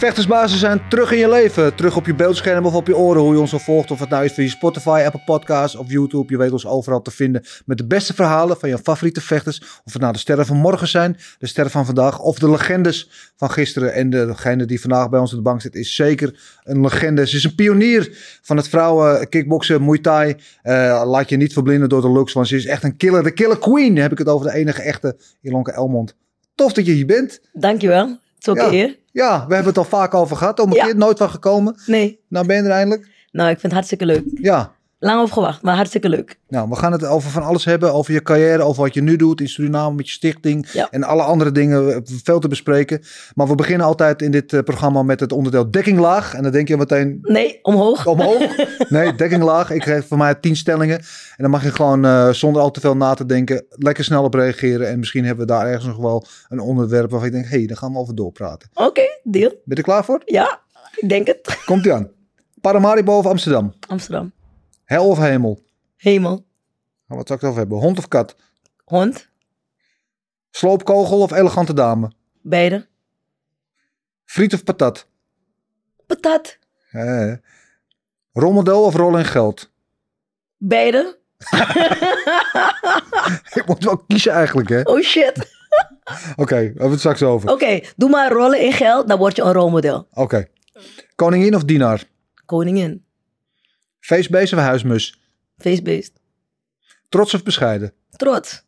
Vechtersbazen zijn terug in je leven. Terug op je beeldscherm of op je oren. Hoe je ons al volgt. Of het nou is via Spotify, Apple Podcasts of YouTube. Je weet ons overal te vinden. Met de beste verhalen van je favoriete vechters. Of het nou de sterren van morgen zijn. De sterren van vandaag. Of de legendes van gisteren. En degene die vandaag bij ons op de bank zit is zeker een legende. Ze is een pionier van het vrouwen kickboksen, Muay Thai. Eh, laat je niet verblinden door de looks. Want ze is echt een killer. De killer queen. Heb ik het over de enige echte Ilonka Elmond. Tof dat je hier bent. Dankjewel. Een eer. Ja, we hebben het al vaak over gehad. Om een Ja. keer nooit van gekomen. Nee. Nou ben je er eindelijk. Nou, ik vind het hartstikke leuk. Ja, Lang op gewacht, maar hartstikke leuk. nou, we gaan het over van alles hebben. Over je carrière, over wat je nu doet in Suriname met je stichting. Ja. En alle andere dingen. Hebben Veel te bespreken. Maar we beginnen altijd in dit eh, programma met het onderdeel dekkinglaag. En dan denk je meteen Nee, omhoog. omhoog. Nee, dekkinglaag. Ik geef voor mij tien stellingen. En dan mag je gewoon eh, zonder al te veel na te denken lekker snel op reageren. En misschien hebben we daar ergens nog wel een onderwerp waarvan je denkt, hé, hey, daar gaan we over doorpraten. Oké, deal. Ben je er klaar voor? Ja, ik denk het. Komt ie aan. Paramaribo of Amsterdam? Amsterdam. Hel of hemel? Hemel. Nou, wat zou ik het over hebben? Hond of kat? Hond. Sloopkogel of elegante dame? Beide. Friet of patat? Patat. Eh. Rolmodel of rol in geld? Beide. Ik moet wel kiezen eigenlijk, hè? Oké, Oh shit. we hebben het straks over. Oké, doe maar rollen in geld, dan word je een rolmodel. Oké. Koningin of dienaar? Koningin. Feestbeest of huismus? Feestbeest. Trots of bescheiden? Trots.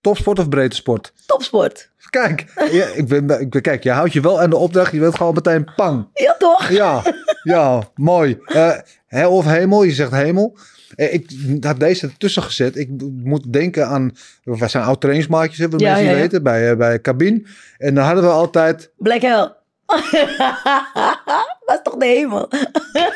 Topsport of breedte sport? Topsport. Kijk, ja, ik ben, ik kijk, je houdt je wel aan de opdracht. Je wilt gewoon meteen pang. Ja, toch? Ja, ja, mooi. Eh, hel of hemel? Je zegt hemel. Eh, ik had deze ertussen gezet. Ik moet denken aan... Wij zijn oud trainingsmaatjes, wat Ja, mensen ja. weten, bij, eh, bij Cabine. En dan hadden we altijd... Black Hell. dat is toch de hemel?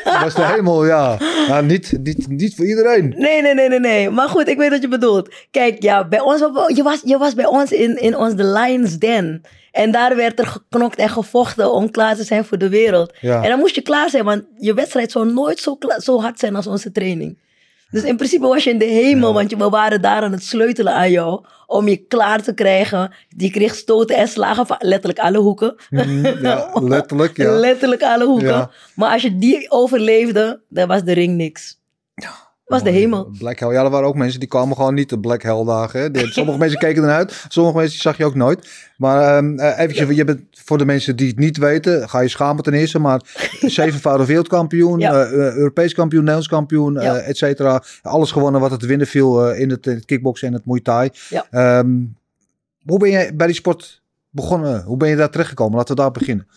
Dat was de hemel, ja. Nou, niet, niet, niet voor iedereen. Nee, nee, nee, nee, nee. Maar goed, ik weet wat je bedoelt. Kijk, ja, bij ons, je was, je was bij ons in, in ons The Lions Den. En daar werd er geknokt en gevochten om klaar te zijn voor de wereld. Ja. En dan moest je klaar zijn, want je wedstrijd zou nooit zo, zo hard zijn als onze training. Dus in principe was je in de hemel, want je, we waren daar aan het sleutelen aan jou. Om je klaar te krijgen. Die kreeg stoten en slagen van letterlijk alle hoeken. Mhm, ja, letterlijk, ja. Letterlijk alle hoeken. Ja. Maar als je die overleefde, dan was de ring niks. Was de hemel. Black Hell, ja, er waren ook mensen die kwamen gewoon niet de Black Hell dagen. Hè. Sommige mensen keken eruit, sommige mensen zag je ook nooit. Maar ehm eh, eventjes, je bent voor de mensen die het niet weten, ga je schamen ten eerste. Maar zevenvoudig wereldkampioen, Ja. eh, eh, Europees kampioen, Nederlands kampioen, Ja. et cetera. Alles gewonnen wat het winnen viel in, het, in het kickboksen en het Muay Thai. Ja. Ehm, hoe ben je bij die sport begonnen? Hoe ben je daar terechtgekomen? Laten we daar beginnen.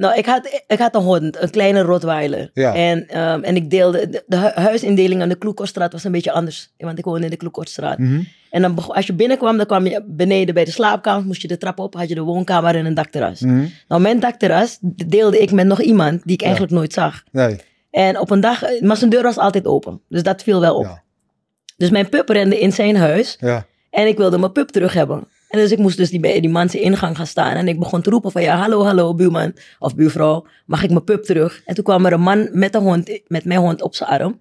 Nou, ik had, ik had een hond, een kleine Rottweiler. Ja. En, ehm, en ik deelde, de, de hu- huisindeling aan de Kloekortstraat was een beetje anders. Want ik woonde in de Kloekortstraat. Mhm. En dan, als je binnenkwam, dan kwam je beneden bij de slaapkamer, moest je de trap op, had je de woonkamer en een dakterras. Mhm. Nou, mijn dakterras deelde ik met nog iemand die ik eigenlijk nooit zag. Nee. En op een dag, maar zijn deur was altijd open. Dus dat viel wel op. Ja. Dus mijn pup rende in zijn huis. Ja. En ik wilde mijn pup terug hebben. En dus ik moest dus die, bij die man zijn ingang gaan staan. En ik begon te roepen van ja, hallo, hallo, buurman of buurvrouw. Mag ik mijn pup terug? En toen kwam er een man met een hond, met mijn hond op zijn arm.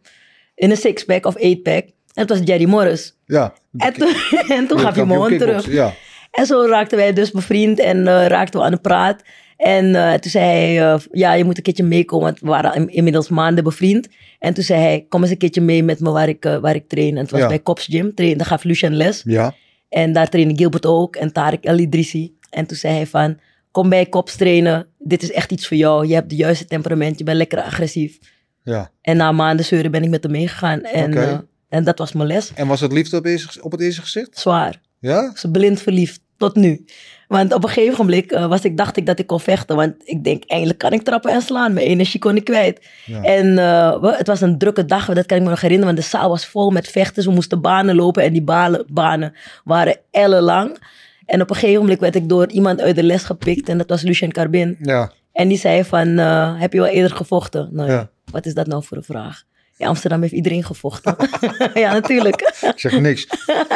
In een sixpack of eightpack. En het was Jerry Morris. Ja. En toen, en toen gaf hij mijn hond terug. Ja. En zo raakten wij dus bevriend en eh, raakten we aan de praat. En eh, toen zei hij, eh, ja, je moet een keertje meekomen, want we waren in- inmiddels maanden bevriend. En toen zei hij, kom eens een keertje mee met me waar ik, waar ik train. En het was Ja. bij Cops Gym, train, daar gaf Lucien les. Ja. En daar trainde Gilbert ook en Tarek El Idrissi. En toen zei hij van, kom bij Cops trainen, dit is echt iets voor jou. Je hebt de juiste temperament, je bent lekker agressief. Ja. En na maanden zeuren ben ik met hem meegegaan. En, eh, en dat was mijn les. En was het liefde op, op het eerste gezicht? Zwaar. Ja? ze blind verliefd tot nu. Want op een gegeven moment eh, was ik, dacht ik dat ik kon vechten. Want ik denk, eindelijk kan ik trappen en slaan. Mijn energie kon ik kwijt. Ja. En eh, het was een drukke dag, dat kan ik me nog herinneren. Want de zaal was vol met vechters. We moesten banen lopen en die banen waren ellenlang. En op een gegeven moment werd ik door iemand uit de les gepikt. En dat was Lucien Carbin. Ja. En die zei van, eh, heb je wel eerder gevochten? Nou Ja. wat is dat nou voor een vraag? Ja, Amsterdam heeft iedereen gevochten. ja, natuurlijk. Ik zeg niks.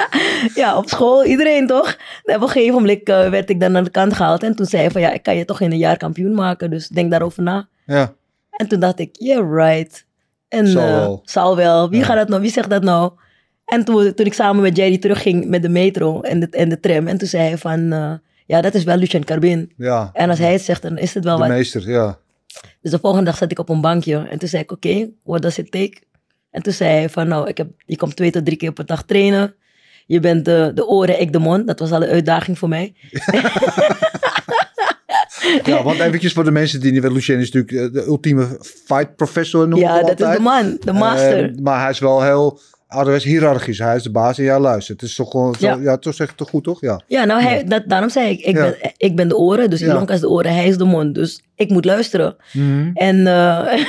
ja, op school, iedereen toch? En op een gegeven moment eh, werd ik dan aan de kant gehaald. En toen zei hij van, ja, ik kan je toch in een jaar kampioen maken. Dus denk daarover na. Ja, En toen dacht ik, yeah, right. En Zal eh, wel. zal wel. Wie Ja. gaat dat nou? Wie zegt dat nou? En toen, toen ik samen met Jerry terugging met de metro en de, en de tram. En toen zei hij van, eh, ja, dat is wel Lucien Carbin. ja. En als hij het zegt, dan is het wel De wat. meester, ja. Dus de volgende dag zat ik op een bankje. En toen zei ik, oké, what does it take? En toen zei hij van, nou, ik heb, je komt twee tot drie keer per dag trainen. Je bent de, de oren, ik de mond. Dat was al een uitdaging voor mij. Ja, want eventjes voor de mensen die niet weten, Lucien is natuurlijk eh, de ultieme fight professor. ja, dat is de man, de master. Eh, maar hij is wel heel ouderwets hiërarchisch. Hij is de baas en jij luistert. Het is toch gewoon, zo, Ja. ja. toch zeg ik toch goed, toch? Ja. Ja, nou, hij, dat, daarom zei ik, ik, Ja. ben, ik ben de oren, dus Ja. Ilonka is de oren, hij is de mond. Dus ik moet luisteren. Mhm. En eh,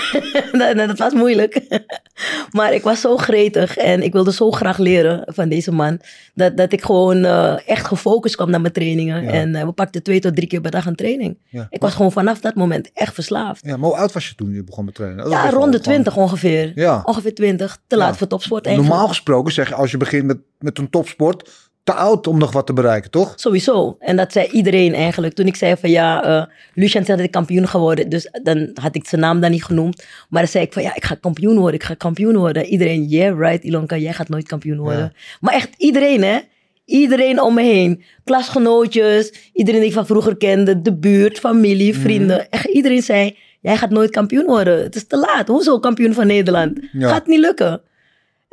dat, dat was moeilijk. maar ik was zo gretig en ik wilde zo graag leren van deze man. Dat, dat ik gewoon eh, echt gefocust kwam naar mijn trainingen. Ja. En eh, we pakten twee tot drie keer per dag een training. Ja. Ik was gewoon vanaf dat moment echt verslaafd. ja, maar hoe oud was je toen je begon met trainen? Dat Ja, rond de 20 ongeveer. Ja. Ongeveer 20. Te laat voor topsport eigenlijk. Normaal gesproken zeg je als je begint met, met een topsport, te oud om nog wat te bereiken, toch? Sowieso. En dat zei iedereen eigenlijk. Toen ik zei van ja, eh Lucien zei dat ik kampioen geworden. Dus dan had ik zijn naam dan niet genoemd. Maar dan zei ik van ja, ik ga kampioen worden. Ik ga kampioen worden. Iedereen, yeah right Ilonka, jij gaat nooit kampioen worden. Ja. Maar echt iedereen hè. Iedereen om me heen. Klasgenootjes. Iedereen die ik van vroeger kende. De buurt, familie, Mhm. vrienden. Echt iedereen zei, jij gaat nooit kampioen worden. Het is te laat. Hoezo kampioen van Nederland? Ja. Gaat niet lukken.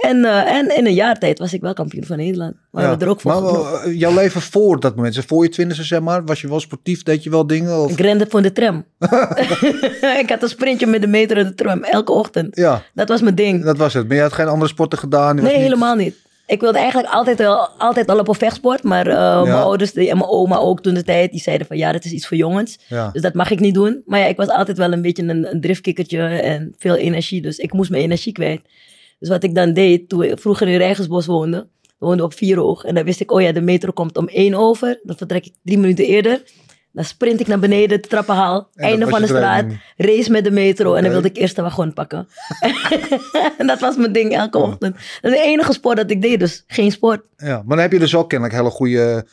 En, eh, en in een jaar tijd was ik wel kampioen van Nederland. Maar we er ook voor maar eh, jouw leven voor dat moment, voor je twintigste zeg maar, was je wel sportief, deed je wel dingen? Of? Ik rende voor de tram. ik had een sprintje met de meter en de tram, elke ochtend. Ja, Dat was mijn ding. dat was het. Maar je had geen andere sporten gedaan? Nee, niet- helemaal niet. Ik wilde eigenlijk altijd, wel, altijd al op een vechtsport. Maar eh, mijn ouders en mijn oma ook toen de tijd, die zeiden van ja, dat is iets voor jongens. Ja. Dus dat mag ik niet doen. Maar ja, ik was altijd wel een beetje een, een driftkikkertje en veel energie. Dus ik moest mijn energie kwijt. Dus wat ik dan deed, toen ik vroeger in Rijgersbos woonde, we woonden op Vieroog. En dan wist ik, oh ja, de metro komt om één over. Dan vertrek ik drie minuten eerder. Dan sprint ik naar beneden, de trappenhaal, En einde van de straat, race met de metro. En dan wilde ik eerst de wagon pakken. en dat was mijn ding elke ochtend. Dat is de enige sport dat ik deed, dus geen sport. Ja, maar dan heb je dus ook kennelijk hele goede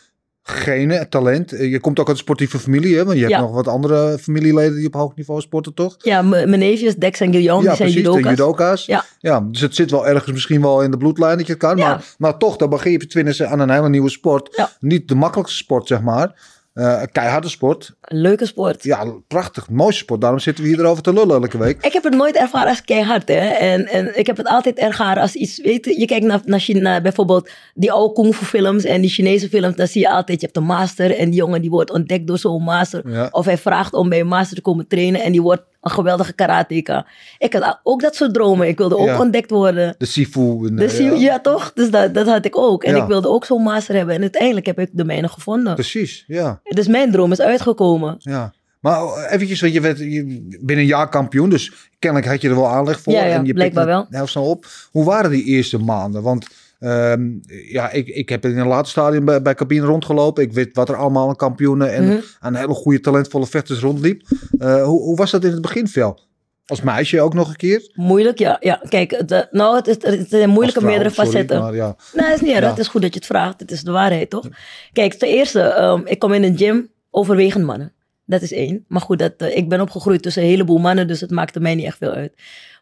genen, talent. Eh, Je komt ook uit een sportieve familie, hè? Want je hebt Ja. nog wat andere familieleden die op hoog niveau sporten, toch? Ja, mijn neefjes, Dex en Guillaume, ja, die zijn precies, de judoka's. judoka's. Ja. ja, dus het zit wel ergens misschien wel in de bloedlijn dat je het kan. Ja. Maar, maar toch, dan begin je twintigste aan een hele nieuwe sport. Niet de makkelijkste sport, zeg maar. Eh, een keiharde sport. Een leuke sport. Ja, prachtig. Mooiste sport. Daarom zitten we hier erover te lullen elke week. Ik heb het nooit ervaren als keihard, hè. En, en ik heb het altijd ervaren als iets, weet je, je kijkt naar, naar China, bijvoorbeeld die oude kung fu films en die Chinese films, dan zie je altijd, je hebt een master en die jongen die wordt ontdekt door zo'n master. Ja. Of hij vraagt om bij een master te komen trainen en die wordt een geweldige karateka. Ik had ook dat soort dromen. Ik wilde ook Ja. ontdekt worden. De Sifu. en, Dus eh, ja. ja, toch? Dus dat, dat had ik ook. En Ja. ik wilde ook zo'n master hebben. En uiteindelijk heb ik de mijne gevonden. Precies, ja. Dus mijn droom is uitgekomen. ja. Maar eventjes, want je werd binnen een jaar kampioen. Dus kennelijk had je er wel aanleg voor. Ja, ja, en je blijkbaar wel. heel snel op. Hoe waren die eerste maanden? Want ehm, ja, ik, ik heb in een later stadium bij, bij cabine rondgelopen. Ik weet wat er allemaal aan kampioenen en Mhm. aan hele goede, talentvolle vechters rondliep. Eh, hoe, hoe was dat in het begin, Vel? Als meisje ook nog een keer? Moeilijk, ja. ja kijk, het, eh, nou, het, is, het zijn moeilijke Als vrouw, meerdere sorry, facetten. maar ja. Nee, dat is niet erg. Ja. Het is goed dat je het vraagt. Het is de waarheid, toch? Kijk, ten eerste, ehm, ik kom in een gym overwegend mannen. Dat is één. Maar goed, dat, eh, ik ben opgegroeid tussen een heleboel mannen, dus het maakte mij niet echt veel uit.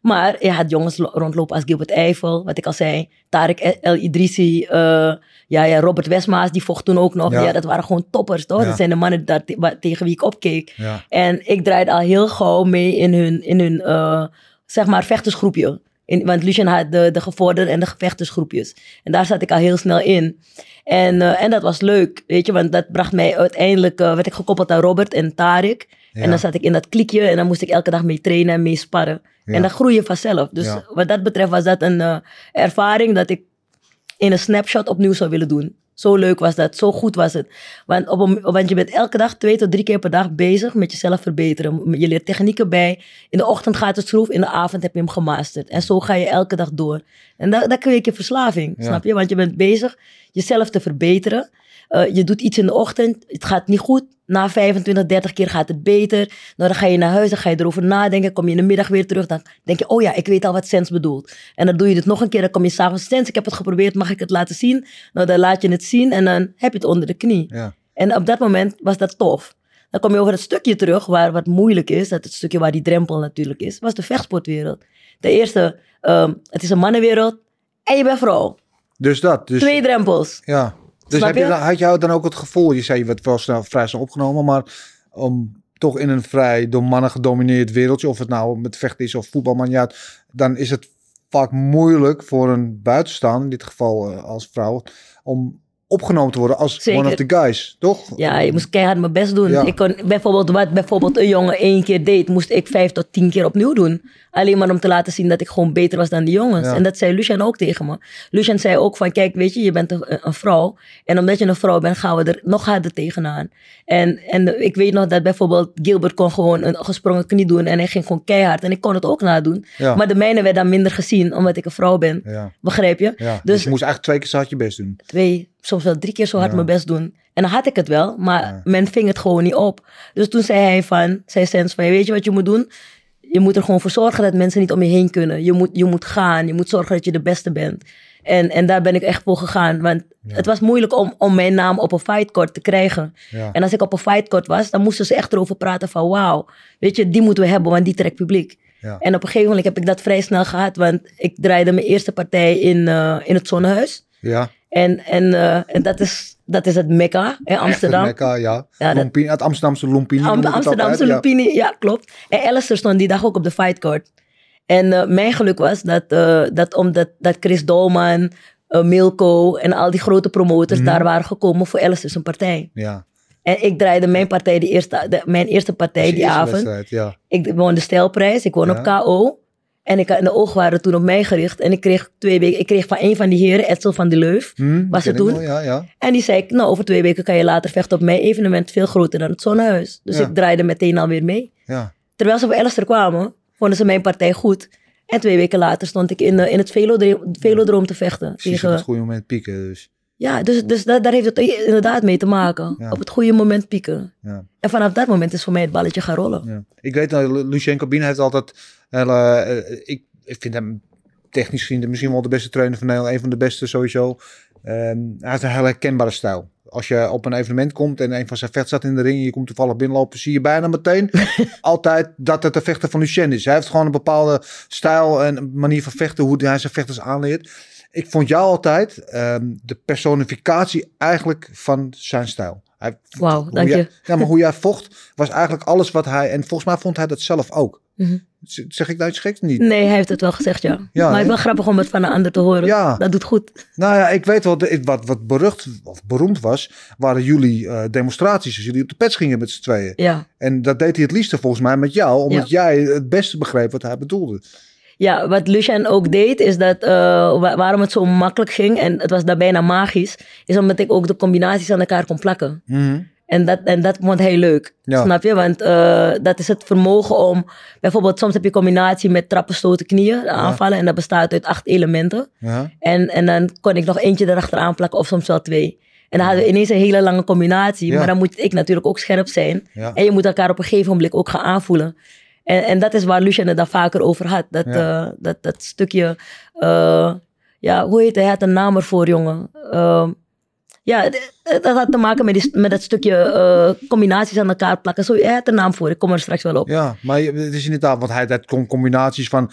Maar je had jongens lo- rondlopen als Gilbert Eiffel, wat ik al zei. Tarek El Idrissi, eh, ja, ja, Robert Westmaas, die vocht toen ook nog. Ja. Ja, dat waren gewoon toppers, toch? Ja. Dat zijn de mannen daar te- tegen wie ik opkeek. Ja. En ik draaide al heel gauw mee in hun, in hun eh, zeg maar, vechtersgroepje. In, want Lucien had de, de gevorderde en de gevechtersgroepjes. En daar zat ik al heel snel in. En, eh, en dat was leuk, weet je, want dat bracht mij uiteindelijk, eh, werd ik gekoppeld aan Robert en Tarek. Ja. En dan zat ik in dat klikje en dan moest ik elke dag mee trainen en mee sparren. Ja. En dan groei je vanzelf. Dus Ja. wat dat betreft was dat een eh, ervaring dat ik in een snapshot opnieuw zou willen doen. Zo leuk was dat, zo goed was het. Want, op een, want je bent elke dag twee tot drie keer per dag bezig met jezelf verbeteren. Je leert technieken bij. In de ochtend gaat het schroef, in de avond heb je hem gemasterd. En zo ga je elke dag door. En dat, dat kweek je verslaving, Ja. snap je? Want je bent bezig jezelf te verbeteren. Eh, je doet iets in de ochtend, het gaat niet goed. na 25, 30 keer gaat het beter. Nou, dan ga je naar huis, dan ga je erover nadenken. Kom je in de middag weer terug, dan denk je, oh ja, ik weet al wat Sens bedoelt. En dan doe je het nog een keer, dan kom je s'avonds, Sens, ik heb het geprobeerd, mag ik het laten zien? Nou, dan laat je het zien en dan heb je het onder de knie. Ja. En op dat moment was dat tof. Dan kom je over het stukje terug waar wat moeilijk is, dat het stukje waar die drempel natuurlijk is, was de vechtsportwereld. De eerste, ehm, het is een mannenwereld en je bent vrouw. Dus dat. Dus, Twee drempels. Ja. Dus heb je, je? dan- had jou dan ook het gevoel, je zei je werd wel snel, vrij snel opgenomen, maar om toch in een vrij door mannen gedomineerd wereldje, of het nou met vechten is of voetbal, maar ja, dan is het vaak moeilijk voor een buitenstaander, in dit geval eh, als vrouw, om opgenomen te worden als Zeker. one of the guys, toch? Ja, je moest keihard mijn best doen. Ja. Ik kon bijvoorbeeld wat bijvoorbeeld een jongen één keer deed, moest ik vijf tot tien keer opnieuw doen. Alleen maar om te laten zien dat ik gewoon beter was dan die jongens. Ja. En dat zei Lucien ook tegen me. Lucien zei ook van, kijk, weet je, je bent een, een vrouw. En omdat je een vrouw bent, gaan we er nog harder tegenaan. En, en ik weet nog dat bijvoorbeeld Gilbert kon gewoon een gesprongen knie doen. En hij ging gewoon keihard. En ik kon het ook nadoen. Ja. Maar de mijne werd dan minder gezien, omdat ik een vrouw ben. Begrijp je? Dus, Dus- je moest eigenlijk twee keer zo hard je best doen. twee, soms wel drie keer zo hard Ja. mijn best doen. En dan had ik het wel, maar Ja. men ving het gewoon niet op. Dus toen zei hij van, zei Sens van, weet je wat je moet doen? Je moet er gewoon voor zorgen dat mensen niet om je heen kunnen. Je moet, je moet gaan, je moet zorgen dat je de beste bent. En, en daar ben ik echt voor gegaan, want het was moeilijk om, om mijn naam op een fightcourt te krijgen. En als ik op een fightcourt was, dan moesten ze echt erover praten van, wauw, weet je, die moeten we hebben, want die trekt publiek. En op een gegeven moment heb ik dat vrij snel gehad, want ik draaide mijn eerste partij in, eh, in het Zonnehuis. Ja. En, en, eh, en dat, is, dat is het Mekka in Amsterdam. Echt een Mekka, ja. Ja, dat- Lumpini- het Amsterdamse Lumpini. Am- Amsterdamse altijd, ja. Klopt. En Alistair stond die dag ook op de fightcourt. En eh, mijn geluk was dat, eh, dat omdat dat Chris Dolman, Milko en al die grote promoters Mhm. daar waren gekomen voor Alistair zijn partij. Ja. En ik draaide mijn partij, die eerste, de- mijn eerste partij die eerste avond. Ja. Ik won de stijlprijs, ik won Ja. op KO. En, ik, en de ogen waren toen op mij gericht. En ik kreeg twee weken, ik kreeg van een van die heren, Edsel van de Leuf. Hm, Was het toen? wel, Ja, ja. En die zei, ik, nou, over twee weken kan je later vechten op mijn evenement, veel groter dan het Zonnehuis. Dus Ja. ik draaide meteen alweer mee. ja. Terwijl ze voor Alistair kwamen, vonden ze mijn partij goed. En twee weken later stond ik in, in het Velodroom, Velodroom te vechten. Precies op Tegen, het goede moment pieken. Dus. Ja, dus, dus da- daar heeft het inderdaad mee te maken. Ja. Op het goede moment pieken. Ja. En vanaf dat moment is voor mij het balletje gaan rollen. Ja. Ik weet dat Lu- Lucien Cabine heeft altijd... eh, ik, ik vind hem technisch gezien misschien wel de beste trainer van Nederland. Een van de beste sowieso. Ehm, hij heeft een hele herkenbare stijl. Als je op een evenement komt en een van zijn vechters staat in de ring... en je komt toevallig binnenlopen, zie je bijna meteen altijd dat het de vechter van Lucien is. Hij heeft gewoon een bepaalde stijl en manier van vechten... hoe hij zijn vechters aanleert. Ik vond jou altijd ehm, de personificatie eigenlijk van zijn stijl. Wauw, dank jij- je. Ja, maar hoe jij vocht was eigenlijk alles wat hij... En volgens mij vond hij dat zelf ook. Mhm. Zeg ik nou iets geks niet? Nee, hij heeft het wel gezegd, ja. Ja, maar het is wel grappig om het van een ander te horen. Ja. Dat doet goed. Nou ja, ik weet wel, wat, wat berucht of beroemd was, waren jullie eh, demonstraties. Als jullie op de pets gingen met z'n tweeën. Ja. En dat deed hij het liefste volgens mij met jou, omdat jij het beste begreep wat hij bedoelde. Ja, wat Lucien ook deed, is dat eh, wa- waarom het zo makkelijk ging en het was daar bijna magisch, is omdat ik ook de combinaties aan elkaar kon plakken. En dat, en dat vond hij leuk. Ja. Snap je? Want eh, dat is het vermogen om. Bijvoorbeeld, soms heb je combinatie met trappen, stoten, knieën, aanvallen. En dat bestaat uit acht elementen. Ja. En, en dan kon ik nog eentje erachteraan plakken, of soms wel twee. En dan hadden we ineens een hele lange combinatie. Maar dan moet ik natuurlijk ook scherp zijn. En je moet elkaar op een gegeven moment ook gaan aanvoelen. En, en dat is waar Lucien het daar vaker over had. Dat, Ja. eh, dat, dat stukje. eh, ja, hoe heet hij? Hij had een naam ervoor, jongen. Ehm, ja, het- het- dat had te maken met, die, met dat stukje eh, combinaties aan elkaar plakken. Zo, hij had een naam voor. Ik kom er straks wel op. ja, maar het is inderdaad, want hij had com- combinaties van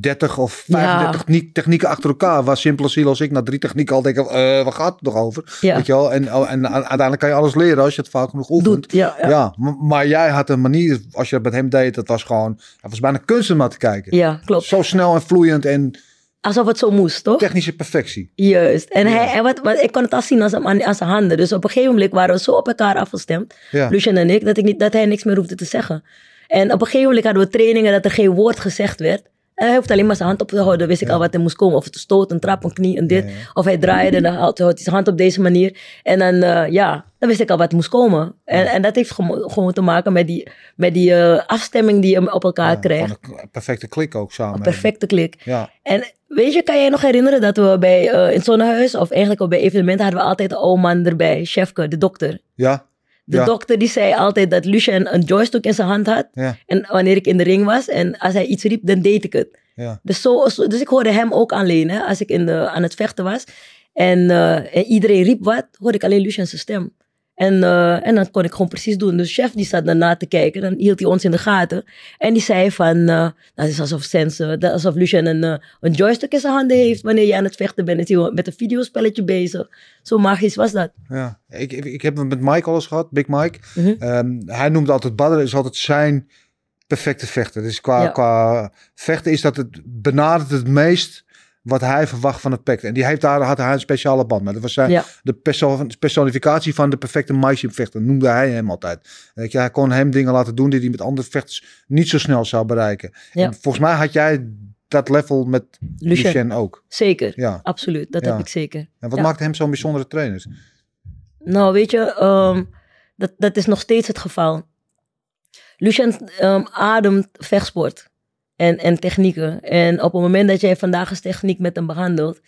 30 of 35 Ja. techniek- technieken achter elkaar. Waar simpel ziel als ik na drie technieken al denk, eh waar gaat het nog over? Ja. Weet je wel? En, oh, en a- uiteindelijk kan je alles leren als je het vaak genoeg oefent. Doet, ja, ja. Maar, jij had een manier, als je dat met hem deed, dat was gewoon, het was bijna kunst om naar te kijken. Ja, klopt. Zo snel en vloeiend en Alsof het zo moest, toch? technische perfectie. Juist. En, hij, en wat, wat, ik kon het al zien aan zijn, aan, aan zijn handen. Dus op een gegeven moment waren we zo op elkaar afgestemd. Lucien en ik, dat, ik niet, dat hij niks meer hoefde te zeggen. En op een gegeven moment hadden we trainingen dat er geen woord gezegd werd. En hij hoefde alleen maar zijn hand op te houden. wist ik al wat er moest komen. Of het een stoot, een trap, een knie, een dit. Of hij draaide en dan houdt hij zijn hand op deze manier. En dan, eh, ja, dan wist ik al wat moest komen. En, en dat heeft gewoon te maken met die, met die eh, afstemming die je op elkaar Ja, krijgt. een perfecte klik ook samen. Een perfecte klik. Ja, En weet je, kan jij nog herinneren dat we bij, eh, in het zonnehuis, of eigenlijk ook bij evenementen, hadden we altijd een oude man erbij, chefke, de dokter. ja, De Ja. dokter die zei altijd dat Lucien een joystick in zijn hand had. Ja, En wanneer ik in de ring was en als hij iets riep, dan deed ik het. ja. Dus, zo, dus ik hoorde hem ook alleen, hè, als ik in de, aan het vechten was. En, eh, en iedereen riep wat, hoorde ik alleen Lucien zijn stem. En, eh, en dan kon ik gewoon precies doen. Dus chef die zat daarna te kijken, dan hield hij ons in de gaten. En die zei van, eh, nou, het is alsof, Sense, dat- alsof Lucien een, eh, een joystick in zijn handen heeft wanneer je aan het vechten bent. Is hij met een videospelletje bezig. Zo magisch was dat. Ja, ik, ik, heb het met Mike al eens gehad, Big Mike. Mhm. Ehm, hij noemde altijd Badr is altijd zijn perfecte vechter. Dus qua, Ja. qua vechten is dat het benadert het meest wat hij verwacht van het pact. En die heeft daar had hij een speciale band met. Dat was zijn, Ja. de perso personificatie van de perfecte Maiship vechter, noemde hij hem altijd. Weet je, hij kon hem dingen laten doen die hij met andere vechters niet zo snel zou bereiken. Ja. En volgens mij had jij dat level met Lucien, Lucien ook. zeker. Ja. Absoluut, dat Ja. heb ik zeker. En wat Ja. maakte hem zo'n bijzondere trainer? Nou, weet je, ehm, dat, dat is nog steeds het geval. Lucien ehm, ademt vechtsport en, en technieken. En op het moment dat jij vandaag eens techniek met hem behandelt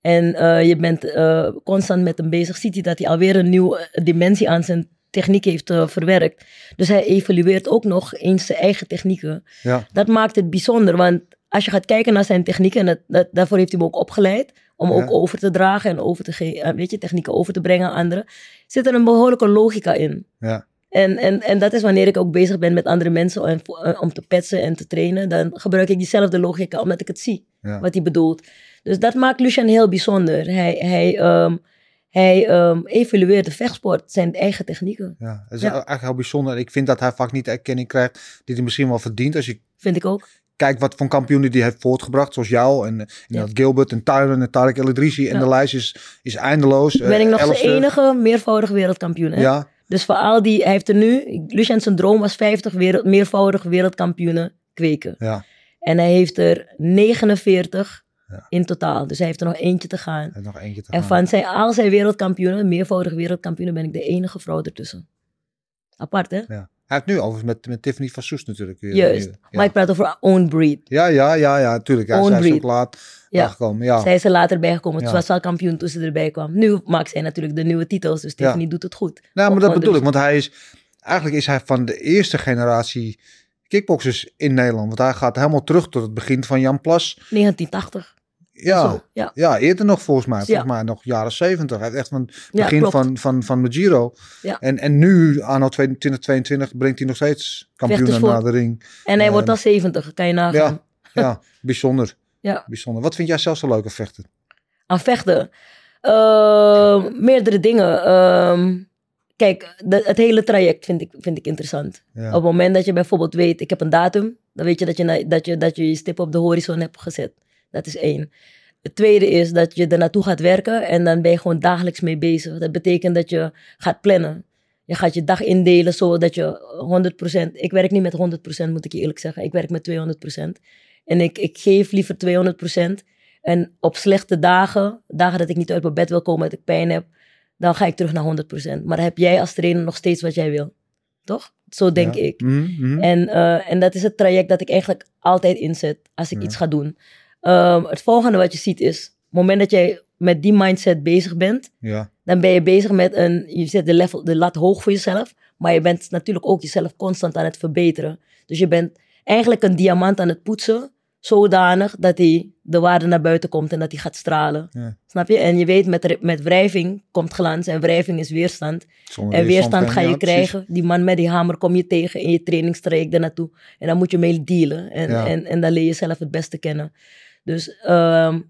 en eh, je bent eh, constant met hem bezig, ziet hij dat hij alweer een nieuwe dimensie aan zijn techniek heeft eh, verwerkt. Dus hij evalueert ook nog eens zijn eigen technieken. Ja. Dat maakt het bijzonder, want als je gaat kijken naar zijn technieken, en dat, dat, daarvoor heeft hij me ook opgeleid, om Ja. ook over te dragen en over te geven, weet je, technieken over te brengen aan anderen, zit er een behoorlijke logica in. Ja. En, en, en dat is wanneer ik ook bezig ben met andere mensen en, voor- eh, om te petsen en te trainen, dan gebruik ik diezelfde logica, omdat ik het zie, Ja. wat hij bedoelt. Dus dat maakt Lucien heel bijzonder. Hij, hij, ehm, hij ehm, evalueert de vechtsport, zijn eigen technieken, Ja, het is Ja. eigenlijk heel bijzonder. En ik vind dat hij vaak niet de erkenning krijgt die hij misschien wel verdient. Als je vind ik ook. kijkt wat voor kampioenen die hij heeft voortgebracht, zoals jou en, en Ja. dat Gilbert en Tyron en Tarek El. En Ja. de lijst is, is eindeloos. Ben ik Eh, nog de enige meervoudig wereldkampioen. Hè? Ja, Dus voor al die, hij heeft er nu, Lucien zijn droom was 50 wereld, meervoudig wereldkampioenen kweken. ja. En hij heeft er 49 Ja. in totaal. Dus hij heeft er nog eentje te gaan. Heeft nog eentje te En gaan. van zijn, al zijn wereldkampioenen, meervoudig wereldkampioenen, ben ik de enige vrouw ertussen. Apart, hè? Ja. Hij heeft nu overigens met, met Tiffany van Soes natuurlijk weer. Juist. weer- Maar ik praat over own breed. Ja, ja, ja, ja, natuurlijk. Ja, Own zij is ook laat Ja. aangekomen. Ja. Zij is er later bijgekomen. Ja. Ze was al kampioen toen ze erbij kwam. Nu maakt zij natuurlijk de nieuwe titels. Dus Ja. Tiffany doet het goed. Nou, maar dat bedoel ik. Want hij is, eigenlijk is hij van de eerste generatie kickboxers in Nederland. Want hij gaat helemaal terug tot het begin van Jan Plas. 1980. Ja, Zo, ja. Ja, eerder nog volgens mij. Volgens Ja. mij nog jaren zeventig. Hij heeft echt van het begin van, van, van. En, en nu, anno 2022, brengt hij nog steeds kampioenen naar de ring. En hij wordt al 70, kan je nagaan. Ja, ja bijzonder. Ja. bijzonder. Wat vind jij zelf zo leuk aan vechten? aan vechten? Ehm, meerdere dingen. Ehm, kijk, de- het hele traject vind ik, vind ik interessant. Ja. Op het moment dat je bijvoorbeeld weet, ik heb een datum, dan weet je dat je, dat je dat je, je stip op de horizon hebt gezet. Dat is één. Het tweede is dat je er naartoe gaat werken en dan ben je gewoon dagelijks mee bezig. Dat betekent dat je gaat plannen. Je gaat je dag indelen zodat je 100%, ik werk niet met 100% moet ik je eerlijk zeggen, ik werk met 200%. En ik, ik geef liever 200%. En op slechte dagen, dagen dat ik niet uit mijn bed wil komen, dat ik pijn heb, dan ga ik terug naar 100%. Maar heb jij als trainer nog steeds wat jij wil. Toch? Zo denk Ja. ik. Mhm, mhm. En, eh, en dat is het traject dat ik eigenlijk altijd inzet als ik Ja. iets ga doen. Ehm, het volgende wat je ziet is, op het moment dat jij met die mindset bezig bent, ja. dan ben je bezig met een, je zet de, level, de lat hoog voor jezelf, maar je bent natuurlijk ook jezelf constant aan het verbeteren. Dus je bent eigenlijk een diamant aan het poetsen, zodanig dat hij de waarde naar buiten komt en dat hij gaat stralen. Ja. Snap je? En je weet, met, met wrijving komt glans en wrijving is weerstand. Zonder En weerstand ga je ja, precies. krijgen. Die man met die hamer kom je tegen in je trainingstraject daarnaartoe. En dan moet je mee dealen. En, Ja. en, en dan leer je jezelf het beste kennen. Dus ehm,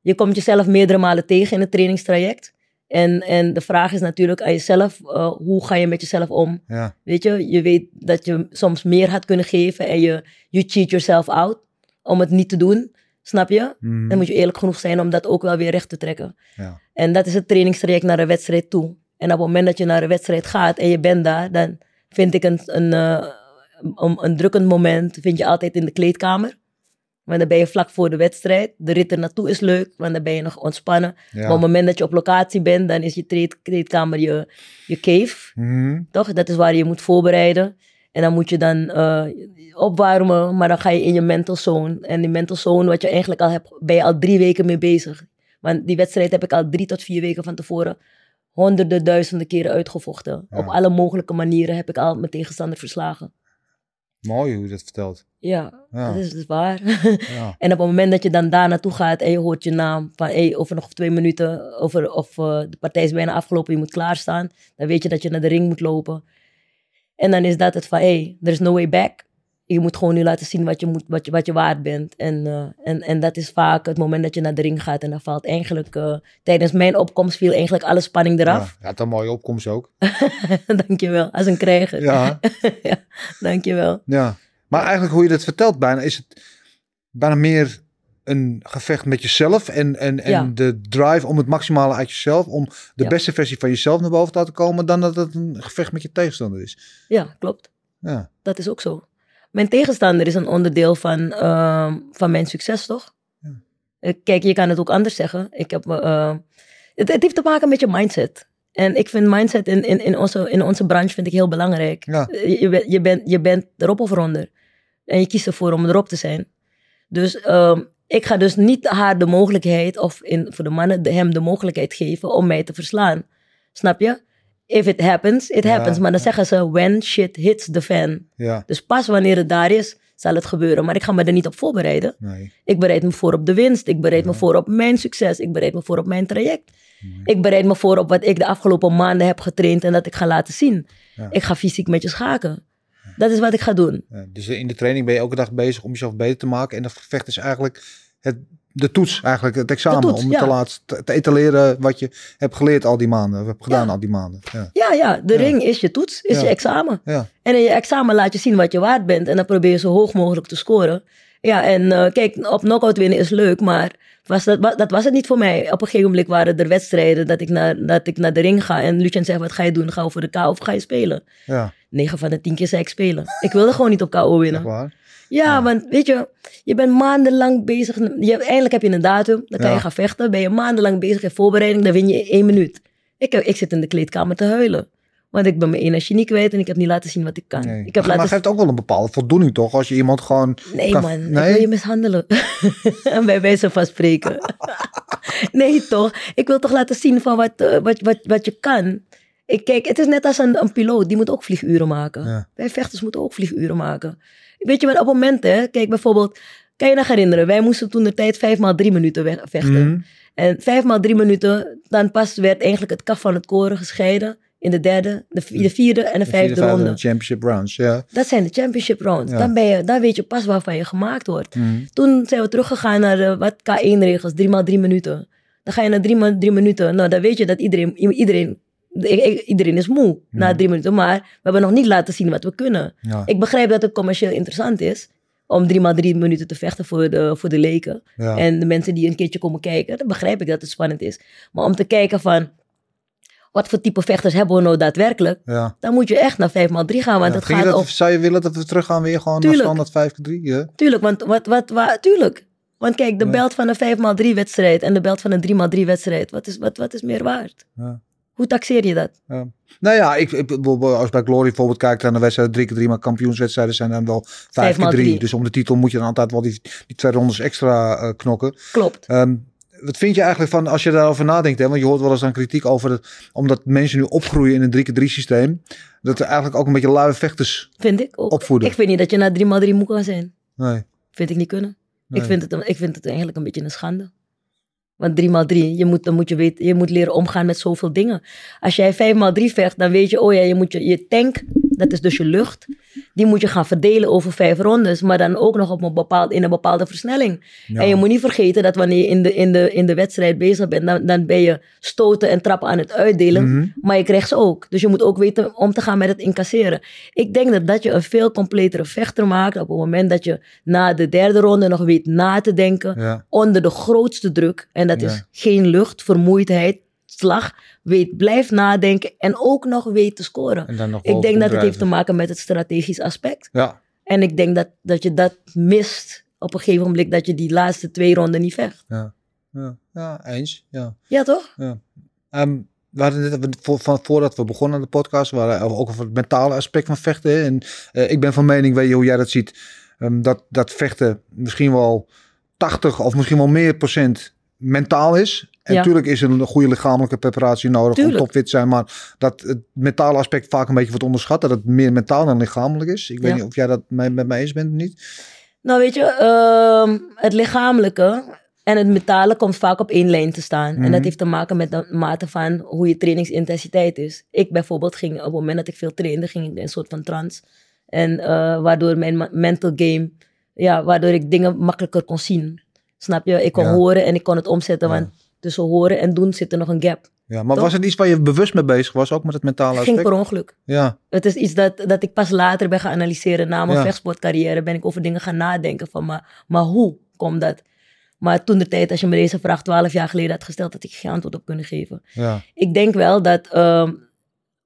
je komt jezelf meerdere malen tegen in het trainingstraject. En, en de vraag is natuurlijk aan jezelf, eh, hoe ga je met jezelf om? Ja, Weet je, je weet dat je soms meer had kunnen geven en je you cheat yourself out om het niet te doen. Snap je? mhm, Dan moet je eerlijk genoeg zijn om dat ook wel weer recht te trekken. ja. En dat is het trainingstraject naar een wedstrijd toe. En op het moment dat je naar een wedstrijd gaat en je bent daar, dan vind ik een, een, eh, een, een drukkend moment, vind je altijd in de kleedkamer. Want dan ben je vlak voor de wedstrijd. De rit er naartoe is leuk, want dan ben je nog ontspannen. ja. Maar op het moment dat je op locatie bent, dan is je kleedkamer je, je cave. Mhm, Toch? Dat is waar je moet voorbereiden. En dan moet je dan eh, opwarmen, maar dan ga je in je mental zone. En die mental zone, wat je eigenlijk al hebt, ben je al drie weken mee bezig. Want die wedstrijd heb ik al drie tot vier weken van tevoren honderden, duizenden keren uitgevochten. Ja. Op alle mogelijke manieren heb ik al mijn tegenstander verslagen. Mooi hoe je dat vertelt. Ja, Ja. dat is dus waar. Ja. en op het moment dat je dan daar naartoe gaat en je hoort je naam van hey, over nog twee minuten, over, of eh, de partij is bijna afgelopen, je moet klaarstaan, dan weet je dat je naar de ring moet lopen. En dan is dat het van hey, there is no way back. Je moet gewoon nu laten zien wat je, moet, wat je, wat je waard bent. En, eh, en, en dat is vaak het moment dat je naar de ring gaat. En dan valt eigenlijk, eh, tijdens mijn opkomst viel eigenlijk alle spanning eraf. Ja, het een mooie opkomst ook. Dankjewel, als een krijger. Ja, ja, dankjewel. ja. Maar eigenlijk hoe je dat vertelt bijna, is het bijna meer een gevecht met jezelf en, en, en Ja. de drive om het maximale uit jezelf, om de Ja. beste versie van jezelf naar boven te laten komen, dan dat het een gevecht met je tegenstander is. Ja, klopt. Ja, Dat is ook zo. Mijn tegenstander is een onderdeel van, ehm, van mijn succes, toch? Ja. Eh, Kijk, je kan het ook anders zeggen. Ik heb, eh, het, het heeft te maken met je mindset. En ik vind mindset in, in, in, onze, in onze branche vind ik heel belangrijk. Ja. Eh, Je, bent- je, bent, je bent erop of eronder. En je kiest ervoor om erop te zijn. Dus ehm, ik ga dus niet haar de mogelijkheid, of in, voor de mannen de, hem de mogelijkheid geven om mij te verslaan. Snap je? If it happens, it Ja, happens. Maar dan ja. zeggen ze, when shit hits the fan. ja, Dus pas wanneer het daar is, zal het gebeuren. Maar ik ga me er niet op voorbereiden. nee. Ik bereid me voor op de winst. Ik bereid me voor op mijn succes. Ik bereid me voor op mijn traject. Ik bereid me voor op wat ik de afgelopen maanden heb getraind en dat ik ga laten zien. Ik ga fysiek met je schaken. Dat is wat ik ga doen. Dus in de training ben je elke dag bezig om jezelf beter te maken. En dat gevecht is eigenlijk het, de toets, eigenlijk het examen. toets, om ja. te laten te, etaleren wat je hebt geleerd al die maanden. Of hebt gedaan Ja. al die maanden. Ja, Ja, ja, de ring is je toets, is je examen. ja, En in je examen laat je zien wat je waard bent. En dan probeer je zo hoog mogelijk te scoren. Ja, en eh, kijk, op knockout winnen is leuk, maar was dat, wa- dat was het niet voor mij. Op een gegeven moment waren er wedstrijden dat ik, naar, dat ik naar de ring ga. En Lucien zegt, wat ga je doen? Ga je voor de KO of ga je spelen? ja, 9 van de 10 keer zei ik spelen. Ik wilde gewoon niet op KO winnen. Ja, Ja. want weet je, je bent maandenlang bezig. Je, eindelijk heb je een datum, dan kan Ja. je gaan vechten. Ben je maandenlang bezig in voorbereiding, dan win je één minuut. Ik, heb- ik zit in de kleedkamer te huilen. Want ik ben mijn energie niet kwijt en ik heb niet laten zien wat ik kan. Nee. Ik heb maar laten geeft ook wel een bepaalde voldoening toch? Als je iemand gewoon... Nee kan- man, Nee? ik wil je mishandelen. en bij wijze van spreken. nee toch, ik wil toch laten zien van wat, eh, wat, wat, wat je kan. Ik, kijk, het is net als een, een piloot, die moet ook vlieguren maken. Ja. Wij vechters moeten ook vlieguren maken. Weet je wat, op momenten, kijk bijvoorbeeld, kan je nog herinneren, wij moesten toen de tijd vijf maal drie minuten vechten. Mhm. En vijf maal drie minuten, dan pas werd eigenlijk het kaf van het koren gescheiden in de derde, de, vi- de vierde en de De vijfde vierde, ronde. Championship rounds, ja. Dat zijn de championship rounds. Ja. Dan, ben je, dan weet je pas waarvan je gemaakt wordt. Mhm. Toen zijn we teruggegaan naar de wat K1-regels, drie maal drie minuten. Dan ga je naar drie maal drie minuten. Nou, dan weet je dat iedereen, iedereen, iedereen is moe na drie minuten. Maar we hebben nog niet laten zien wat we kunnen. Ja, Ik begrijp dat het commercieel interessant is om drie maal drie minuten te vechten voor de, voor de leken. ja. En de mensen die een keertje komen kijken, dan begrijp ik dat het spannend is. Maar om te kijken van, wat voor type vechters hebben we nou daadwerkelijk? ja. Dan moet je echt naar vijf maal drie gaan, want Ja, het gaat dat, op... Zou je willen dat we teruggaan weer gewoon Tuurlijk. naar standaard 5 3 ja? Tuurlijk, want wat, wat, wat, tuurlijk. Want kijk, de belt van een 5x3 wedstrijd en de belt van een 3x3 wedstrijd, wat is, wat, wat is meer waard? Ja. Hoe taxeer je dat? Nou ja, ik, ik, als bij Glory bijvoorbeeld kijkt naar de wedstrijden 3 keer 3 maar kampioenswedstrijden zijn dan wel 5 keer maal 3 drie. Dus om de titel moet je dan altijd wel die, die twee rondes extra eh, knokken. Klopt. Ehm, wat vind je eigenlijk van als je daarover nadenkt? Hè? Want je hoort wel eens dan kritiek over het, omdat mensen nu opgroeien in een 3 keer 3 systeem. Dat er eigenlijk ook een beetje luie vechters. Vind ik ook. Opvoeden. Ik vind niet dat je na 3x3 moet gaan zijn. Nee. Vind ik niet kunnen. nee. Ik, vind het, ik vind het eigenlijk een beetje een schande. Want 3x3, je moet, dan moet je, weten, je moet leren omgaan met zoveel dingen. Als jij 5x3 vecht, dan weet je, oh ja, je moet je, je tank, dat is dus je lucht, die moet je gaan verdelen over vijf rondes, maar dan ook nog op een bepaald, in een bepaalde versnelling. Ja. En je moet niet vergeten dat wanneer je in de, in de, in de wedstrijd bezig bent, dan, dan ben je stoten en trappen aan het uitdelen. Mhm. Maar je krijgt ze ook. Dus je moet ook weten om te gaan met het incasseren. Ik denk dat dat je een veel completere vechter maakt op het moment dat je na de derde ronde nog weet na te denken Ja. onder de grootste druk. En dat Ja. is geen lucht, vermoeidheid, slag. Weet, blijf nadenken en ook nog weet te scoren. Nog Ik denk dat het heeft te maken met het strategisch aspect. Ja. En ik denk dat, dat je dat mist op een gegeven moment dat je die laatste twee ronden niet vecht. Ja. Ja. ja, eens. Ja. Ja, toch? Ehm, we hadden net, voor, van, voordat we begonnen aan de podcast, we hadden ook over het mentale aspect van vechten. hè. En eh, ik ben van mening, weet je hoe jij dat ziet, ehm, dat, dat vechten misschien wel 80 of misschien wel meer procent mentaal is. En Ja. natuurlijk is er een goede lichamelijke preparatie nodig Tuurlijk. om topfit te zijn. Maar dat het mentale aspect vaak een beetje wordt onderschat. Dat het meer mentaal dan lichamelijk is. Ik weet Ja. niet of jij dat mee- met mij eens bent of niet. Nou, weet je, ehm, het lichamelijke en het mentale komt vaak op één lijn te staan. En Mhm. dat heeft te maken met de mate van hoe je trainingsintensiteit is. Ik bijvoorbeeld ging, op het moment dat ik veel trainde, ging ik in een soort van trance. En eh, waardoor mijn mental game, ja, waardoor ik dingen makkelijker kon zien. Snap je? Ik kon Ja. horen en ik kon het omzetten, Ja. want tussen horen en doen zit er nog een gap. Ja, maar Toch? was het iets waar je bewust mee bezig was, ook met het mentale Het aspect? ging per ongeluk. Ja, Het is iets dat, dat ik pas later ben gaan analyseren. Na mijn Ja. vechtsportcarrière ben ik over dingen gaan nadenken van, maar, maar hoe komt dat? Maar toen de tijd, als je me deze vraag 12 jaar geleden had gesteld, had ik geen antwoord op kunnen geven. ja, Ik denk wel dat, ehm,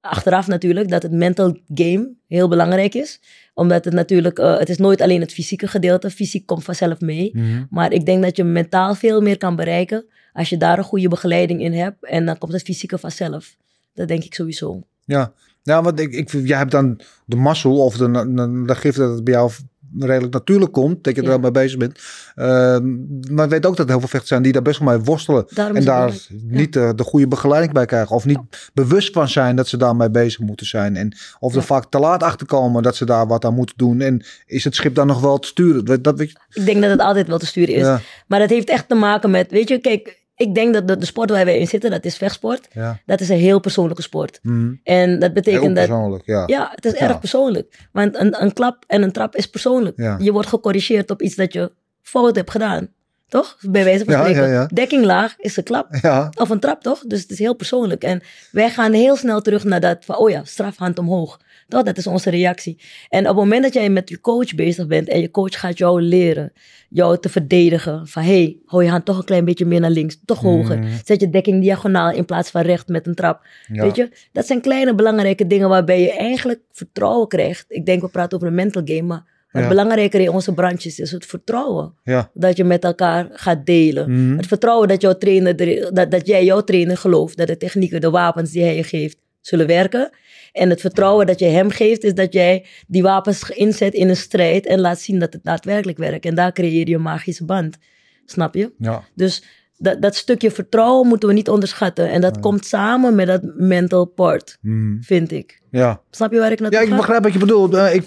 achteraf natuurlijk, dat het mental game heel belangrijk is. Omdat het natuurlijk, eh, het is nooit alleen het fysieke gedeelte. Fysiek komt vanzelf mee. Mhm. Maar ik denk dat je mentaal veel meer kan bereiken als je daar een goede begeleiding in hebt. En dan komt het fysieke vanzelf. Dat denk ik sowieso. ja. Ja, want ik, ik, jij hebt dan de mazzel of de, de, de gif dat het bij jou redelijk natuurlijk komt, dat je er wel mee bezig bent. Ehm, maar ik weet ook dat er heel veel vechters zijn die daar best wel mee worstelen. Daarom En daar niet de, de goede begeleiding bij krijgen. Of niet bewust van zijn dat ze daarmee bezig moeten zijn. En of er vaak te laat achter komen dat ze daar wat aan moeten doen. En is het schip dan nog wel te sturen? Dat, dat weet je, Ik denk dat het altijd wel te sturen is. Maar dat heeft echt te maken met, weet je, kijk, ik denk dat de, de sport waar wij in zitten, dat is vechtsport. ja. Dat is een heel persoonlijke sport. Mhm. En dat Heel betekent dat, persoonlijk, ja. ja, het is Ja. erg persoonlijk. Want een, een klap en een trap is persoonlijk. Ja. Je wordt gecorrigeerd op iets dat je fout hebt gedaan. Toch? Bij wijze van Ja, spreken. Dekking laag is een klap. Ja, Of een trap, toch? Dus het is heel persoonlijk. En wij gaan heel snel terug naar dat van, oh ja, strafhand omhoog. Toch? Dat is onze reactie. En op het moment dat jij met je coach bezig bent en je coach gaat jou leren, jou te verdedigen, van hé, hey, hou je hand toch een klein beetje meer naar links, toch hoger. Mhm. Zet je dekking diagonaal in plaats van recht met een trap. Ja. Weet je, dat zijn kleine belangrijke dingen waarbij je eigenlijk vertrouwen krijgt. Ik denk, we praten over een mental game, maar wat Ja. belangrijker in onze branches is het vertrouwen. ja. Dat je met elkaar gaat delen. Mhm. Het vertrouwen dat, jouw trainer, er- dat, dat jij jouw trainer gelooft dat de technieken, de wapens die hij je geeft, zullen werken. En het vertrouwen dat je hem geeft, is dat jij die wapens inzet in een strijd en laat zien dat het daadwerkelijk werkt. En daar creëer je een magische band. Snap je? ja. Dus dat, dat stukje vertrouwen moeten we niet onderschatten. En dat komt samen met dat mental part, Mhm. vind ik. ja. Snap je waar ik naartoe Ja, ik ga? begrijp wat je bedoelt. Eh, ik,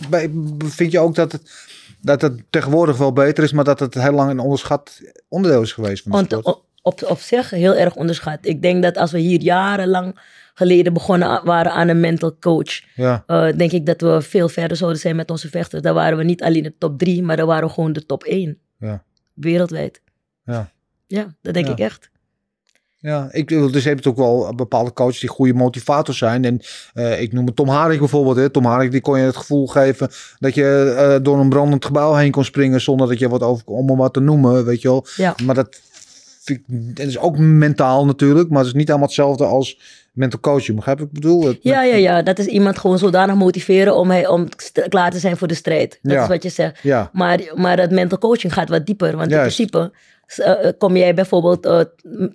vind je ook dat het, dat het tegenwoordig wel beter is, maar dat het heel lang een onderschat onderdeel is geweest van de Want sport? op, op, op zich heel erg onderschat. Ik denk dat als we hier jarenlang geleden begonnen waren aan een mental coach, Ja, eh, denk ik dat we veel verder zouden zijn met onze vechters. Dan waren we niet alleen de top drie, maar dan waren we gewoon de top één. Ja. Wereldwijd. Ja. Ja, dat denk ik echt. ja. Ik, wil- dus je hebt ook wel bepaalde coaches die goede motivators zijn. En eh, ik noem het Tom Haring bijvoorbeeld. Hè. Tom Haring die kon je het gevoel geven dat je eh, door een brandend gebouw heen kon springen zonder dat je wat over, om hem wat te noemen, weet je wel. Ja. Maar dat, vind ik- dat is ook mentaal natuurlijk, maar het is niet allemaal hetzelfde als mental coaching. Begrijp ik ik bedoel? Het- Ja, ja, ja. Dat is iemand gewoon zodanig motiveren om, hij, om klaar te zijn voor de strijd. Dat Ja. is wat je zegt. Ja, Maar, maar dat mental coaching gaat wat dieper. Want Juist. in principe eh, eh, kom jij bijvoorbeeld eh,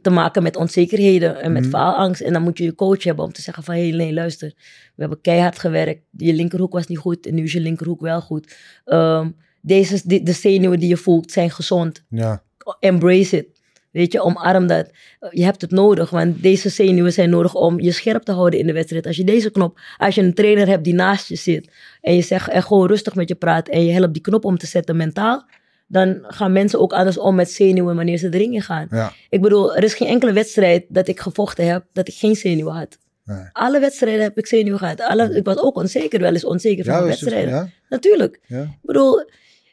te maken met onzekerheden en met Mhm. faalangst. En dan moet je je coach hebben om te zeggen van... hé, hey, nee, luister. We hebben keihard gewerkt. Je linkerhoek was niet goed en nu is je linkerhoek wel goed. Ehm, deze, de, de zenuwen die je voelt zijn gezond. ja, Embrace it. Weet je, omarm dat. Je hebt het nodig, want deze zenuwen zijn nodig om je scherp te houden in de wedstrijd. Als je deze knop, als je een trainer hebt die naast je zit en je zegt en gewoon rustig met je praat en je helpt die knop om te zetten mentaal, dan gaan mensen ook anders om met zenuwen wanneer ze de ring in gaan. ja. Ik bedoel, er is geen enkele wedstrijd dat ik gevochten heb dat ik geen zenuwen had. Nee. Alle wedstrijden heb ik zenuwen gehad. Alle, ik was ook onzeker, wel eens onzeker van is het- wedstrijden. ja, Natuurlijk. ja. Ik bedoel,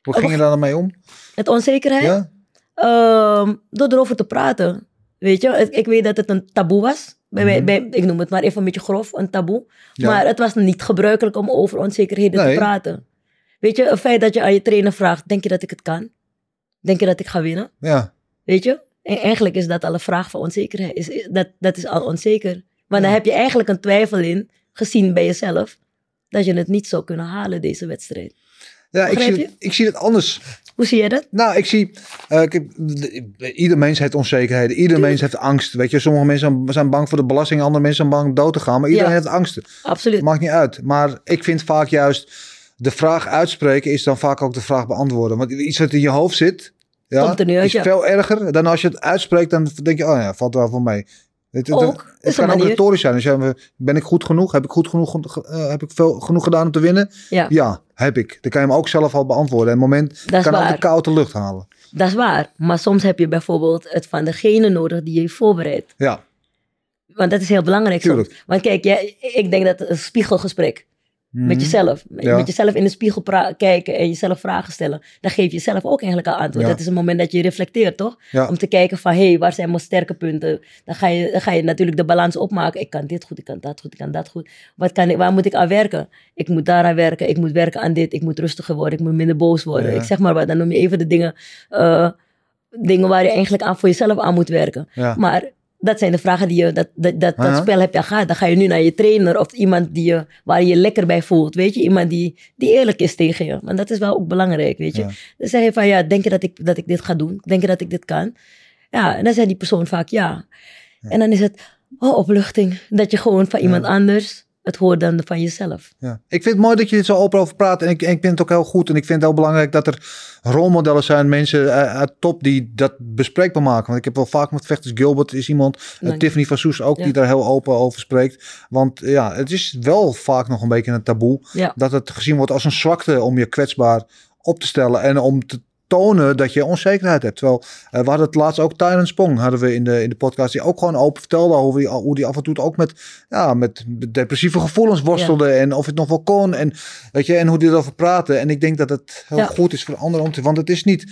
Hoe ging je daar dan mee om? met onzekerheid. Ehm, door erover te praten. Weet je, ik, weet dat het een taboe was. Bij, Mhm. bij, ik noem het maar even een beetje grof, een taboe. Ja. Maar het was niet gebruikelijk om over onzekerheden Nee. te praten. Weet je, het feit dat je aan je trainer vraagt, denk je dat ik het kan? Denk je dat ik ga winnen? Ja, Weet je? En eigenlijk is dat al een vraag van onzekerheid. Is, dat, dat is al onzeker. Maar dan heb je eigenlijk een twijfel in, gezien bij jezelf, dat je het niet zou kunnen halen, deze wedstrijd. Ja ik, zie, het- ik zie het anders. Hoe zie je dat? Nou, ik zie, de- ieder mens heeft onzekerheden, ieder mens heeft angst. Weet je, sommige mensen zijn bang voor de belasting, andere mensen zijn bang dood te gaan, maar iedereen Ja. heeft angsten. Absoluut. Maakt niet uit. Maar ik vind vaak juist de vraag uitspreken is dan vaak ook de vraag beantwoorden. Want iets wat in je hoofd zit, Ja, Komt er nu uit, is ja. veel erger. Dan als je het uitspreekt, dan denk je, oh ja, valt wel voor mij. Het, Ook, het kan ook retorisch zijn. Dus ja, ben ik goed genoeg? Heb ik goed genoeg, eh, heb ik veel genoeg gedaan om te winnen? Ja, Ja, heb ik. Dan kan je hem ook zelf al beantwoorden. En het moment Dat kan ook de koude lucht halen. dat is waar. Maar soms heb je bijvoorbeeld het van degene nodig die je heeft voorbereid. Ja, Want dat is heel belangrijk Tuurlijk. soms. Want kijk, jij, ik denk dat een spiegelgesprek met Mhm. jezelf, met- Ja. met jezelf in de spiegel kijken en jezelf vragen stellen, dan geef je jezelf ook eigenlijk al antwoord. Ja. Dat is een moment dat je reflecteert, toch? Ja. Om te kijken van, hé, hey, waar zijn mijn sterke punten? Dan ga, je, dan ga je natuurlijk de balans opmaken. Ik kan dit goed, ik kan dat goed, ik kan dat goed. Wat kan ik, waar moet ik aan werken? Ik moet daaraan werken, ik moet werken aan dit, ik moet rustiger worden, ik moet minder boos worden. Ik zeg maar wat, dan noem je even de dingen, eh, dingen waar je eigenlijk aan voor jezelf aan moet werken. Maar dat zijn de vragen die je, dat, dat, dat, spel heb je al gehad. Dan ga je nu naar je trainer of iemand die je, waar je je lekker bij voelt. Weet je, iemand die, die eerlijk is tegen je. Want dat is wel ook belangrijk, weet je. Ja. Dan zeg je van, ja, denk je dat ik, dat ik dit ga doen? Denk je dat ik dit kan? Ja, en dan zegt die persoon vaak ja. En dan is het, oh, opluchting. Dat je gewoon van iemand anders het hoort dan van jezelf. Ja. Ik vind het mooi dat je er zo open over praat. En ik, en ik vind het ook heel goed. En ik vind het heel belangrijk dat er rolmodellen zijn. Mensen eh, uit top die dat bespreekbaar maken. Want ik heb wel vaak met vechters. Gilbert is iemand. eh. Tiffany van Soes ook. Ja. Die daar heel open over spreekt. Want ja, het is wel vaak nog een beetje een taboe. Ja. Dat het gezien wordt als een zwakte om je kwetsbaar op te stellen. En om te tonen dat je onzekerheid hebt. Terwijl eh, we hadden het laatst ook Tyron Spong hadden we in de, in de podcast. Die ook gewoon open vertelde over die, hoe die af en toe ook met, ja, met depressieve gevoelens worstelde. En of het nog wel kon. En, weet je, en hoe die erover praten. En ik denk dat het heel Ja. goed is voor anderen om te... Want het is niet...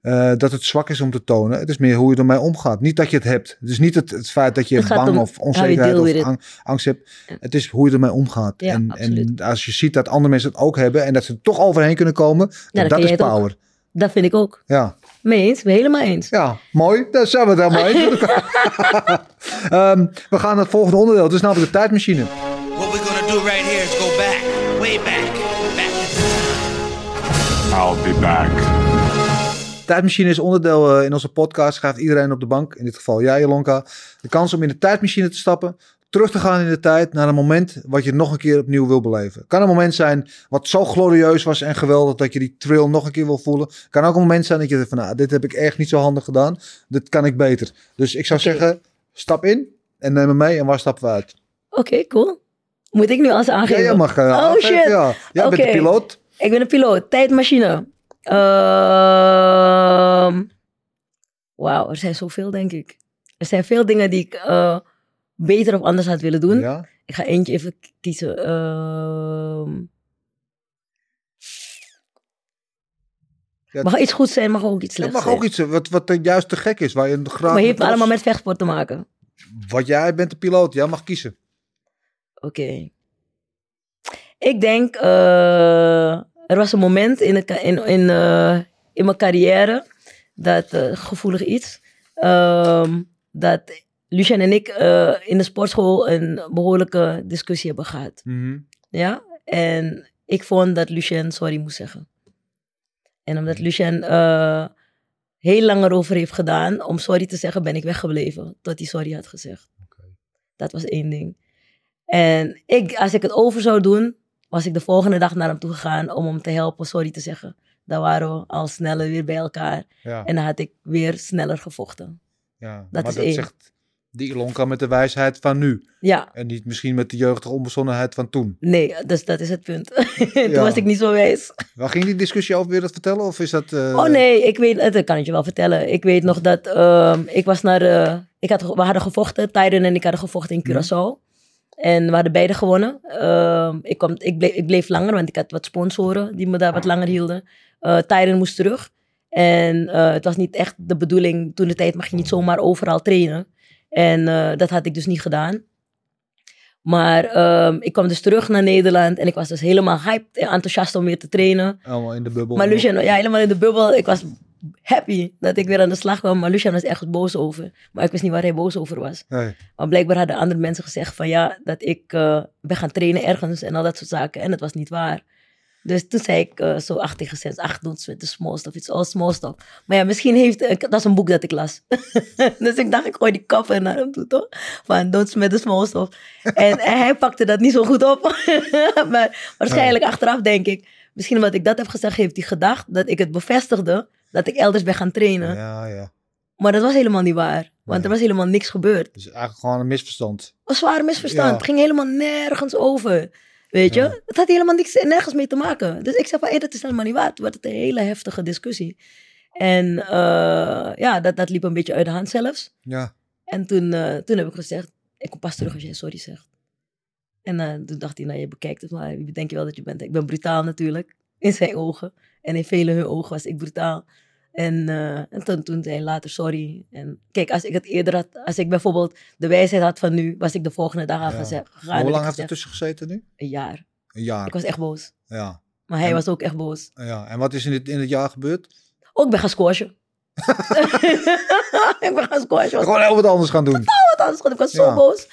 eh, dat het zwak is om te tonen. Het is meer hoe je ermee omgaat. Niet dat je het hebt. Het is niet het, het feit dat je bang om of onzekerheid of ang- angst hebt. Ja. Het is hoe je ermee omgaat. Ja, en, en als je ziet dat andere mensen het ook hebben en dat ze er toch overheen kunnen komen, dan dat, is ook. Dat vind ik ook. Ja. Mee eens? Helemaal eens. ja, mooi. Daar zijn we het helemaal eens. Ehm, we gaan naar het volgende onderdeel. Het is namelijk de tijdmachine. What we're gonna do right here is go back, way back, back. I'll be back. Tijdmachine is onderdeel eh, in onze podcast. Schrijft iedereen op de bank, in dit geval jij, Jelonka, de kans om in de tijdmachine te stappen. Terug te gaan in de tijd naar een moment wat je nog een keer opnieuw wil beleven. Kan een moment zijn wat zo glorieus was en geweldig dat je die thrill nog een keer wil voelen. Kan ook een moment zijn dat je denkt van nou, dit heb ik echt niet zo handig gedaan. Dit kan ik beter. Dus ik zou zeggen, stap in en neem me mee en waar stappen we uit? Oké, cool. Moet ik nu Ja, aangeven? jij mag eh, oh shit. Ja. Jij bent de piloot. Ik ben een piloot. Tijdmachine. Ehm Wauw, er zijn zoveel, denk ik. Er zijn veel dingen die ik eh, beter of anders had willen doen. Ja. Ik ga eentje even kiezen. Ja, mag iets goed zijn, mag ook iets Het slechts mag zijn. ook iets eh, wat, wat juist te gek is. Waar je graag Maar heeft allemaal met vechtsport te maken. Wat jij bent de piloot. Jij mag kiezen. Oké. Ik denk, eh, er was een moment in, de, in, in, eh, in mijn carrière, dat eh, gevoelig iets, ehm, dat Lucien en ik eh, in de sportschool een behoorlijke discussie hebben gehad. Mhm. Ja, en ik vond dat Lucien sorry moest zeggen. En omdat Lucien eh, heel lang erover heeft gedaan om sorry te zeggen, ben ik weggebleven tot hij sorry had gezegd. Dat was één ding. En ik, als ik het over zou doen, was ik de volgende dag naar hem toe gegaan om hem te helpen sorry te zeggen. Dan waren we al sneller weer bij elkaar. Ja. En dan had ik weer sneller gevochten. Ja, Dat maar is dat één. zegt die Ilonka met de wijsheid van nu. Ja, En niet misschien met de jeugdige onbezonnenheid van toen. nee, dus dat is het punt. Toen Ja. was ik niet zo wijs. Waar ging die discussie over? Wil je dat vertellen? Of is dat... eh, Oh nee, ik weet, het- dat kan ik je wel vertellen. Ik weet nog dat ehm, ik was naar de, ik had, we hadden gevochten, Tyron en ik hadden gevochten in Curaçao. En we hadden beide gewonnen. Ehm, ik, kwam, ik, bleef, ik bleef langer, want ik had wat sponsoren die me daar wat langer hielden. Eh Tyron moest terug. En eh, het was niet echt de bedoeling, toen de tijd mag je niet zomaar overal trainen. En eh, dat had ik dus niet gedaan. Maar ehm, ik kwam dus terug naar Nederland en ik was dus helemaal hyped en enthousiast om weer te trainen. Allemaal in de bubbel. Maar Lucien, ja, helemaal in de bubbel. Ik was happy dat ik weer aan de slag kwam. Maar Lucien was ergens boos over. Maar ik wist niet waar hij boos over was. Nee. Maar blijkbaar hadden andere mensen gezegd van ja, dat ik eh, ben gaan trainen ergens en al dat soort zaken. En dat was niet waar. Dus toen zei ik eh, zo achter gezet, ach, don't sweat the small stuff, it's all small stuff. Maar ja, misschien heeft, eh, dat is een boek dat ik las. dus ik dacht, ik gooi die cover naar hem toe, toch? Van don't sweat the small stuff. en, en hij pakte dat niet zo goed op. maar waarschijnlijk achteraf denk ik, misschien omdat ik dat heb gezegd, heeft hij gedacht dat ik het bevestigde Dat ik elders ben gaan trainen. Ja, ja. Maar dat was helemaal niet waar. Want Nee. er was helemaal niks gebeurd. Is eigenlijk gewoon een misverstand. Een zware misverstand. Ja. Het ging helemaal nergens over. Weet je? Ja. Het had helemaal niks, nergens mee te maken. Dus ik zei van, hé, dat is helemaal niet waar. Toen werd het een hele heftige discussie. En eh, ja, dat, dat liep een beetje uit de hand zelfs. Ja. En toen, eh, toen heb ik gezegd, ik kom pas terug als jij sorry zegt. En eh, toen dacht hij, nou je bekijkt het maar, wie denk je wel dat je bent? Ik ben brutaal natuurlijk, in zijn ogen. En in vele hun ogen was ik brutaal. En, eh, en toen, toen zei hij later sorry. En kijk, als ik het eerder had, als ik bijvoorbeeld de wijsheid had van nu, was ik de volgende dag al Ja. gezegd. gegaan hoe lang heeft gezegd, tussen gezeten nu? Een jaar. Een jaar. Ik was echt boos. Ja. Maar hij En- was ook echt boos. ja. En wat is in het, in het jaar gebeurd? Ook ben gaan squashen. ik ben gaan squashen. Gewoon heel wat anders gaan doen. wat anders. Ik was zo boos.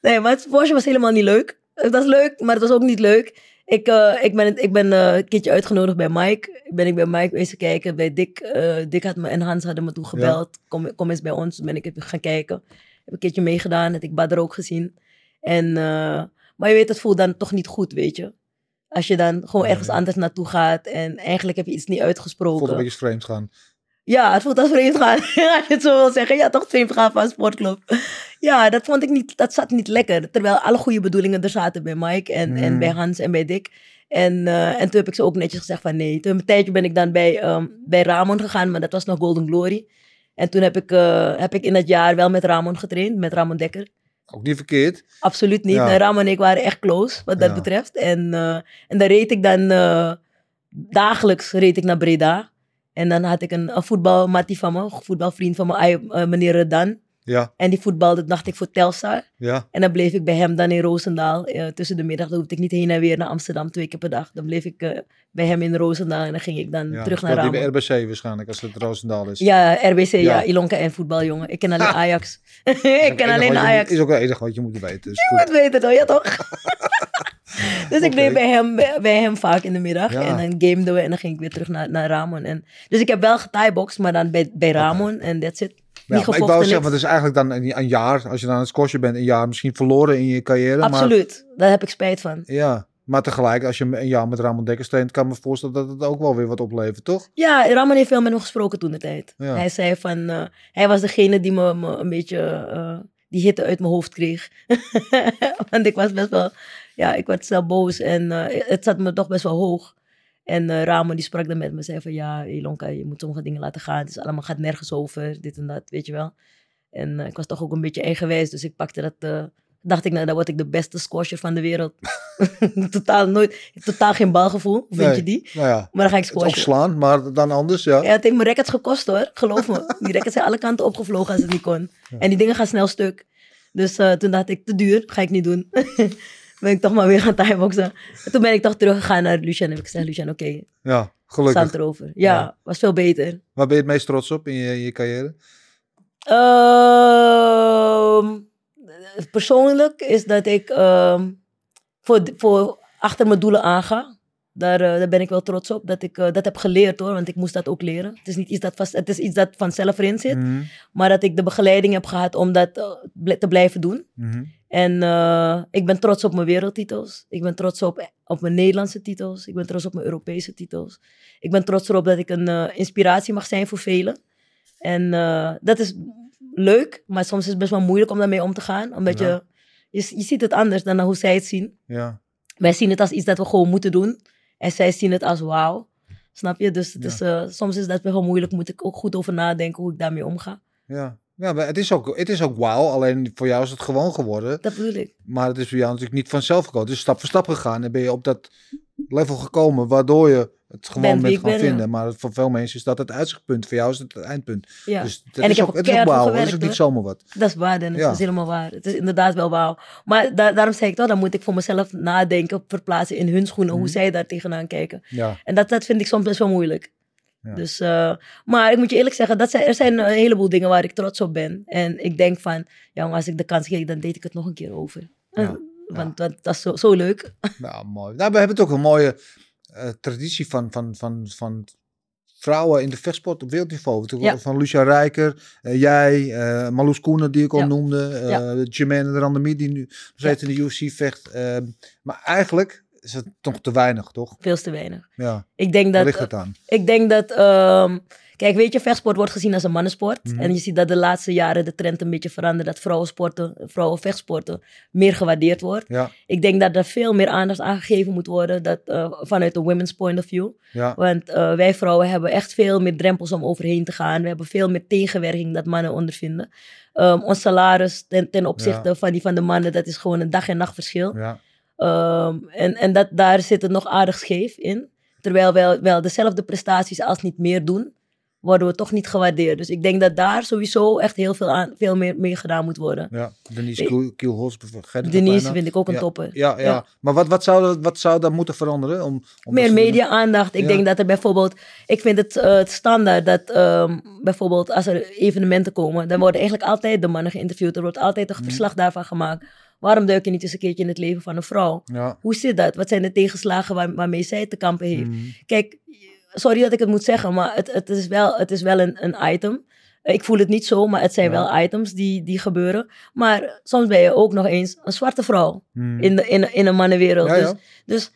Nee, maar het squashen was helemaal niet leuk. Het was leuk, maar het was ook niet leuk. Ik, eh, ik ben, ik ben eh, een keertje uitgenodigd bij Mike. Ben ik bij Mike wezen kijken. Bij Dick. eh, Dick had me en Hans hadden me toen gebeld. Kom, kom eens bij ons. Toen ben ik even gaan kijken. Heb een keertje meegedaan. Heb ik Badr ook gezien. En, maar je weet, het voelt dan toch niet goed, weet je. Als je dan gewoon ergens Nee. anders naartoe gaat. En eigenlijk heb je iets niet Voelt uitgesproken. een beetje vreemd gaan. Ja, het voelt als vreemd gaan. Als je het zo wil zeggen. Ja, toch vreemd gaan van een sportclub. Ja, dat vond ik niet, dat zat niet lekker. Terwijl alle goede bedoelingen er zaten bij Mike en, en Mm. bij Hans en bij Dick. En, eh, en toen heb ik ze ook netjes gezegd van nee. Toen een tijdje ben ik dan bij, ehm, bij Ramon gegaan, maar dat was nog Golden Glory. En toen heb ik, eh, heb ik in dat jaar wel met Ramon getraind, met Ramon Dekker. Ook niet verkeerd. Absoluut niet. Ja. Ramon en ik waren echt close wat dat Ja. betreft. En, eh, en dan reed ik dan dagelijks reed ik naar Breda. En dan had ik een, een voetbalmattie van me, een voetbalvriend van me, eh, meneer Redan. Ja, En die voetbalde, dacht ik, voor Telstar. ja. En dan bleef ik bij hem dan in Roosendaal. eh, tussen de middag, dan hoefde ik niet heen en weer naar Amsterdam twee keer per dag. Dan bleef ik eh, bij hem in Roosendaal en dan ging ik dan ja. terug naar Ramon. bij RBC waarschijnlijk, als het Roosendaal is. Ja, RBC, ja. Ja. Ilonka en voetbaljongen. Ik ken alleen Ajax. Ik ken alleen je Ajax. moet- Is ook het enige wat je moet weten. Is Het goed. weten toch, ja toch? dus ik bleef bij hem, bij, bij hem vaak in de middag. Ja. En dan gameden we en dan ging ik weer terug naar, naar Ramon. En, dus ik heb wel getieboxed, maar dan bij, bij Ramon en that's it. Ja, Niet maar ik wou zeggen, want het is eigenlijk dan een, een jaar, als je dan aan het squashen bent, een jaar misschien verloren in je carrière. Maar, Absoluut, daar heb ik spijt van. ja, maar tegelijk, als je een jaar met Ramon Dekkers traint, kan ik me voorstellen dat het ook wel weer wat oplevert, toch? Ja, Ramon heeft veel met me gesproken toen de tijd. Ja. Hij zei van, eh, hij was degene die me, me een beetje eh, die hitte uit mijn hoofd kreeg. Want ik was best wel, ja, ik werd snel boos en eh, het zat me toch best wel hoog. En eh Ramon die sprak dan met me, zei van, ja, Ilonka, je moet sommige dingen laten gaan. Het is allemaal gaat nergens over, dit en dat, weet je wel. En eh, ik was toch ook een beetje eigenwijs, dus ik pakte dat, eh, dacht ik, nou, dan word ik de beste squasher van de wereld. totaal nooit, totaal geen balgevoel, vind Nee. je die? Nou ja, Maar dan ga ik het squashen. slaan, maar dan anders, ja. Ja, het heeft me rackets gekost hoor, geloof me. Die rackets zijn alle kanten opgevlogen als het niet kon. En die dingen gaan snel stuk. Dus toen dacht ik, te duur, ga ik niet doen. ben ik toch maar weer gaan timeboxen. En toen ben ik toch teruggegaan naar Lucian. En heb ik gezegd, Lucian, oké, Ja, gelukkig. staat erover. Ja, Ja. was veel beter. Waar ben je het meest trots op in je, in je carrière? Ehm, persoonlijk is dat ik ehm, voor, voor achter mijn doelen aanga. Daar, eh, daar ben ik wel trots op. Dat ik eh, dat heb geleerd hoor, want ik moest dat ook leren. Het is, niet iets dat vast, het is iets dat vanzelf erin zit. Mhm, Maar dat ik de begeleiding heb gehad om dat eh, te blijven doen. mhm. En eh, ik ben trots op mijn wereldtitels. Ik ben trots op, op mijn Nederlandse titels. Ik ben trots op mijn Europese titels. Ik ben trots erop dat ik een eh, inspiratie mag zijn voor velen. En eh, dat is leuk, maar soms is het best wel moeilijk om daarmee om te gaan. Omdat Ja. je, je, je ziet het anders dan hoe zij het zien. Ja, Wij zien het als iets dat we gewoon moeten doen. En zij zien het als wauw. Snap je? Dus het Ja. is, soms is dat wel moeilijk. Moet ik ook goed over nadenken hoe ik daarmee omga. ja. Ja, maar het is ook, het is ook wauw. Alleen voor jou is het gewoon geworden. Dat bedoel ik. Maar het is voor jou natuurlijk niet vanzelf gekomen. Het is stap voor stap gegaan. En ben je op dat level gekomen waardoor je het gewoon bent ik gaan ja. vinden. Maar voor veel mensen is dat het uitzichtpunt. Voor jou is het het eindpunt. Ja. Dus dat En ik is heb ook, ook het is ook wauw. Het is ook niet zomaar wat. Dat is waar, Dennis. Ja. Dat is helemaal waar. Het is inderdaad wel wauw. Maar da- daarom zei ik toch, dan moet ik voor mezelf nadenken, verplaatsen in hun schoenen, Mhm. hoe zij daar tegenaan kijken. Ja, En dat, dat vind ik soms best wel moeilijk. Ja. Dus, eh, maar ik moet je eerlijk zeggen, dat zijn, er zijn een heleboel dingen waar ik trots op ben. En ik denk van, ja, als ik de kans kreeg, dan deed ik het nog een keer over. Ja. Eh, Want dat, dat is zo, zo leuk. nou mooi. Nou, we hebben toch een mooie eh, traditie van, van, van, van vrouwen in de vechtsport op wereldniveau. Ja. Van Lucia Rijker, jij, eh Marloes Koenen die ik al Ja. noemde. eh Ja. Jermaine die nu nog steeds in de UFC vecht. Maar eigenlijk is het toch te weinig, toch? Veel te weinig. Ja, Ik denk dat... ligt het aan. Ik denk dat, ehm, kijk, weet je, vechtsport wordt gezien als een mannensport. Mhm. En je ziet dat de laatste jaren de trend een beetje verandert. Dat vrouwensporten, vrouwenvechtsporten meer gewaardeerd wordt. Ja, Ik denk dat er veel meer aandacht aan gegeven moet worden dat, eh, vanuit de women's point of view. ja, Want eh, wij vrouwen hebben echt veel meer drempels om overheen te gaan. We hebben veel meer tegenwerking dat mannen ondervinden. Ehm, ons salaris ten, ten opzichte Ja. van die van de mannen, dat is gewoon een dag en nacht verschil. ja. Ehm, en en dat, daar zit het nog aardig scheef in. Terwijl we wel, wel dezelfde prestaties als niet meer doen, worden we toch niet gewaardeerd. Dus ik denk dat daar sowieso echt heel veel, aan, veel meer mee gedaan moet worden. ja. Denise het Denise vind ik ook een Ja, topper. Ja, ja. Ja. maar wat, wat, zou, wat zou daar moeten veranderen? Om, om Meer media-aandacht. Ik Ja. denk dat er bijvoorbeeld... Ik vind het, eh, het standaard dat ehm, bijvoorbeeld als er evenementen komen... dan worden eigenlijk altijd de mannen geïnterviewd. Er wordt altijd Mhm. een verslag daarvan gemaakt. Waarom duik je niet eens een keertje in het leven van een vrouw? Ja. Hoe zit dat? Wat zijn de tegenslagen waar, waarmee zij te kampen heeft? Mhm. Kijk, sorry dat ik het moet zeggen, maar het, het is wel, het is wel een, een item. Ik voel het niet zo, maar het zijn Ja. wel items die, die gebeuren. Maar soms ben je ook nog eens een zwarte vrouw Mhm. in, de, in, in een mannenwereld. Ja, ja. Dus, dus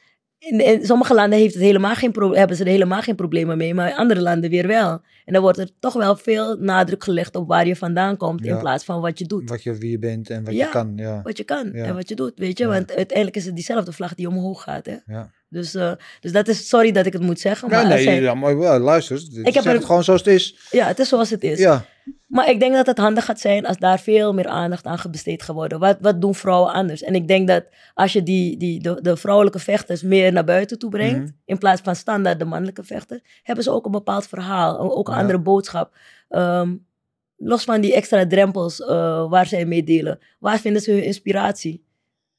in, in sommige landen heeft het helemaal geen hebben ze er helemaal geen problemen mee, maar in andere landen weer wel. En dan wordt er toch wel veel nadruk gelegd op waar je vandaan komt Ja. in plaats van wat je doet. Wat je, wie je bent en wat Ja. je kan. Ja. Wat je kan en wat je doet, weet je. Want uiteindelijk is het diezelfde vlag die omhoog gaat. Hè? Ja. Dus, eh, dus dat is, sorry dat ik het moet zeggen, maar Ja, nee, ja, maar wel, luister. Ik heb het gewoon zoals het is. ja, het is zoals het is. Ja, Maar ik denk dat het handig gaat zijn als daar veel meer aandacht aan besteed gaat worden. Wat, wat doen vrouwen anders? En ik denk dat als je die, die, de, de vrouwelijke vechters meer naar buiten toe brengt, Mhm. in plaats van standaard de mannelijke vechters, hebben ze ook een bepaald verhaal, ook een Ja. andere boodschap. Ehm, los van die extra drempels eh, waar zij mee delen, waar vinden ze hun inspiratie?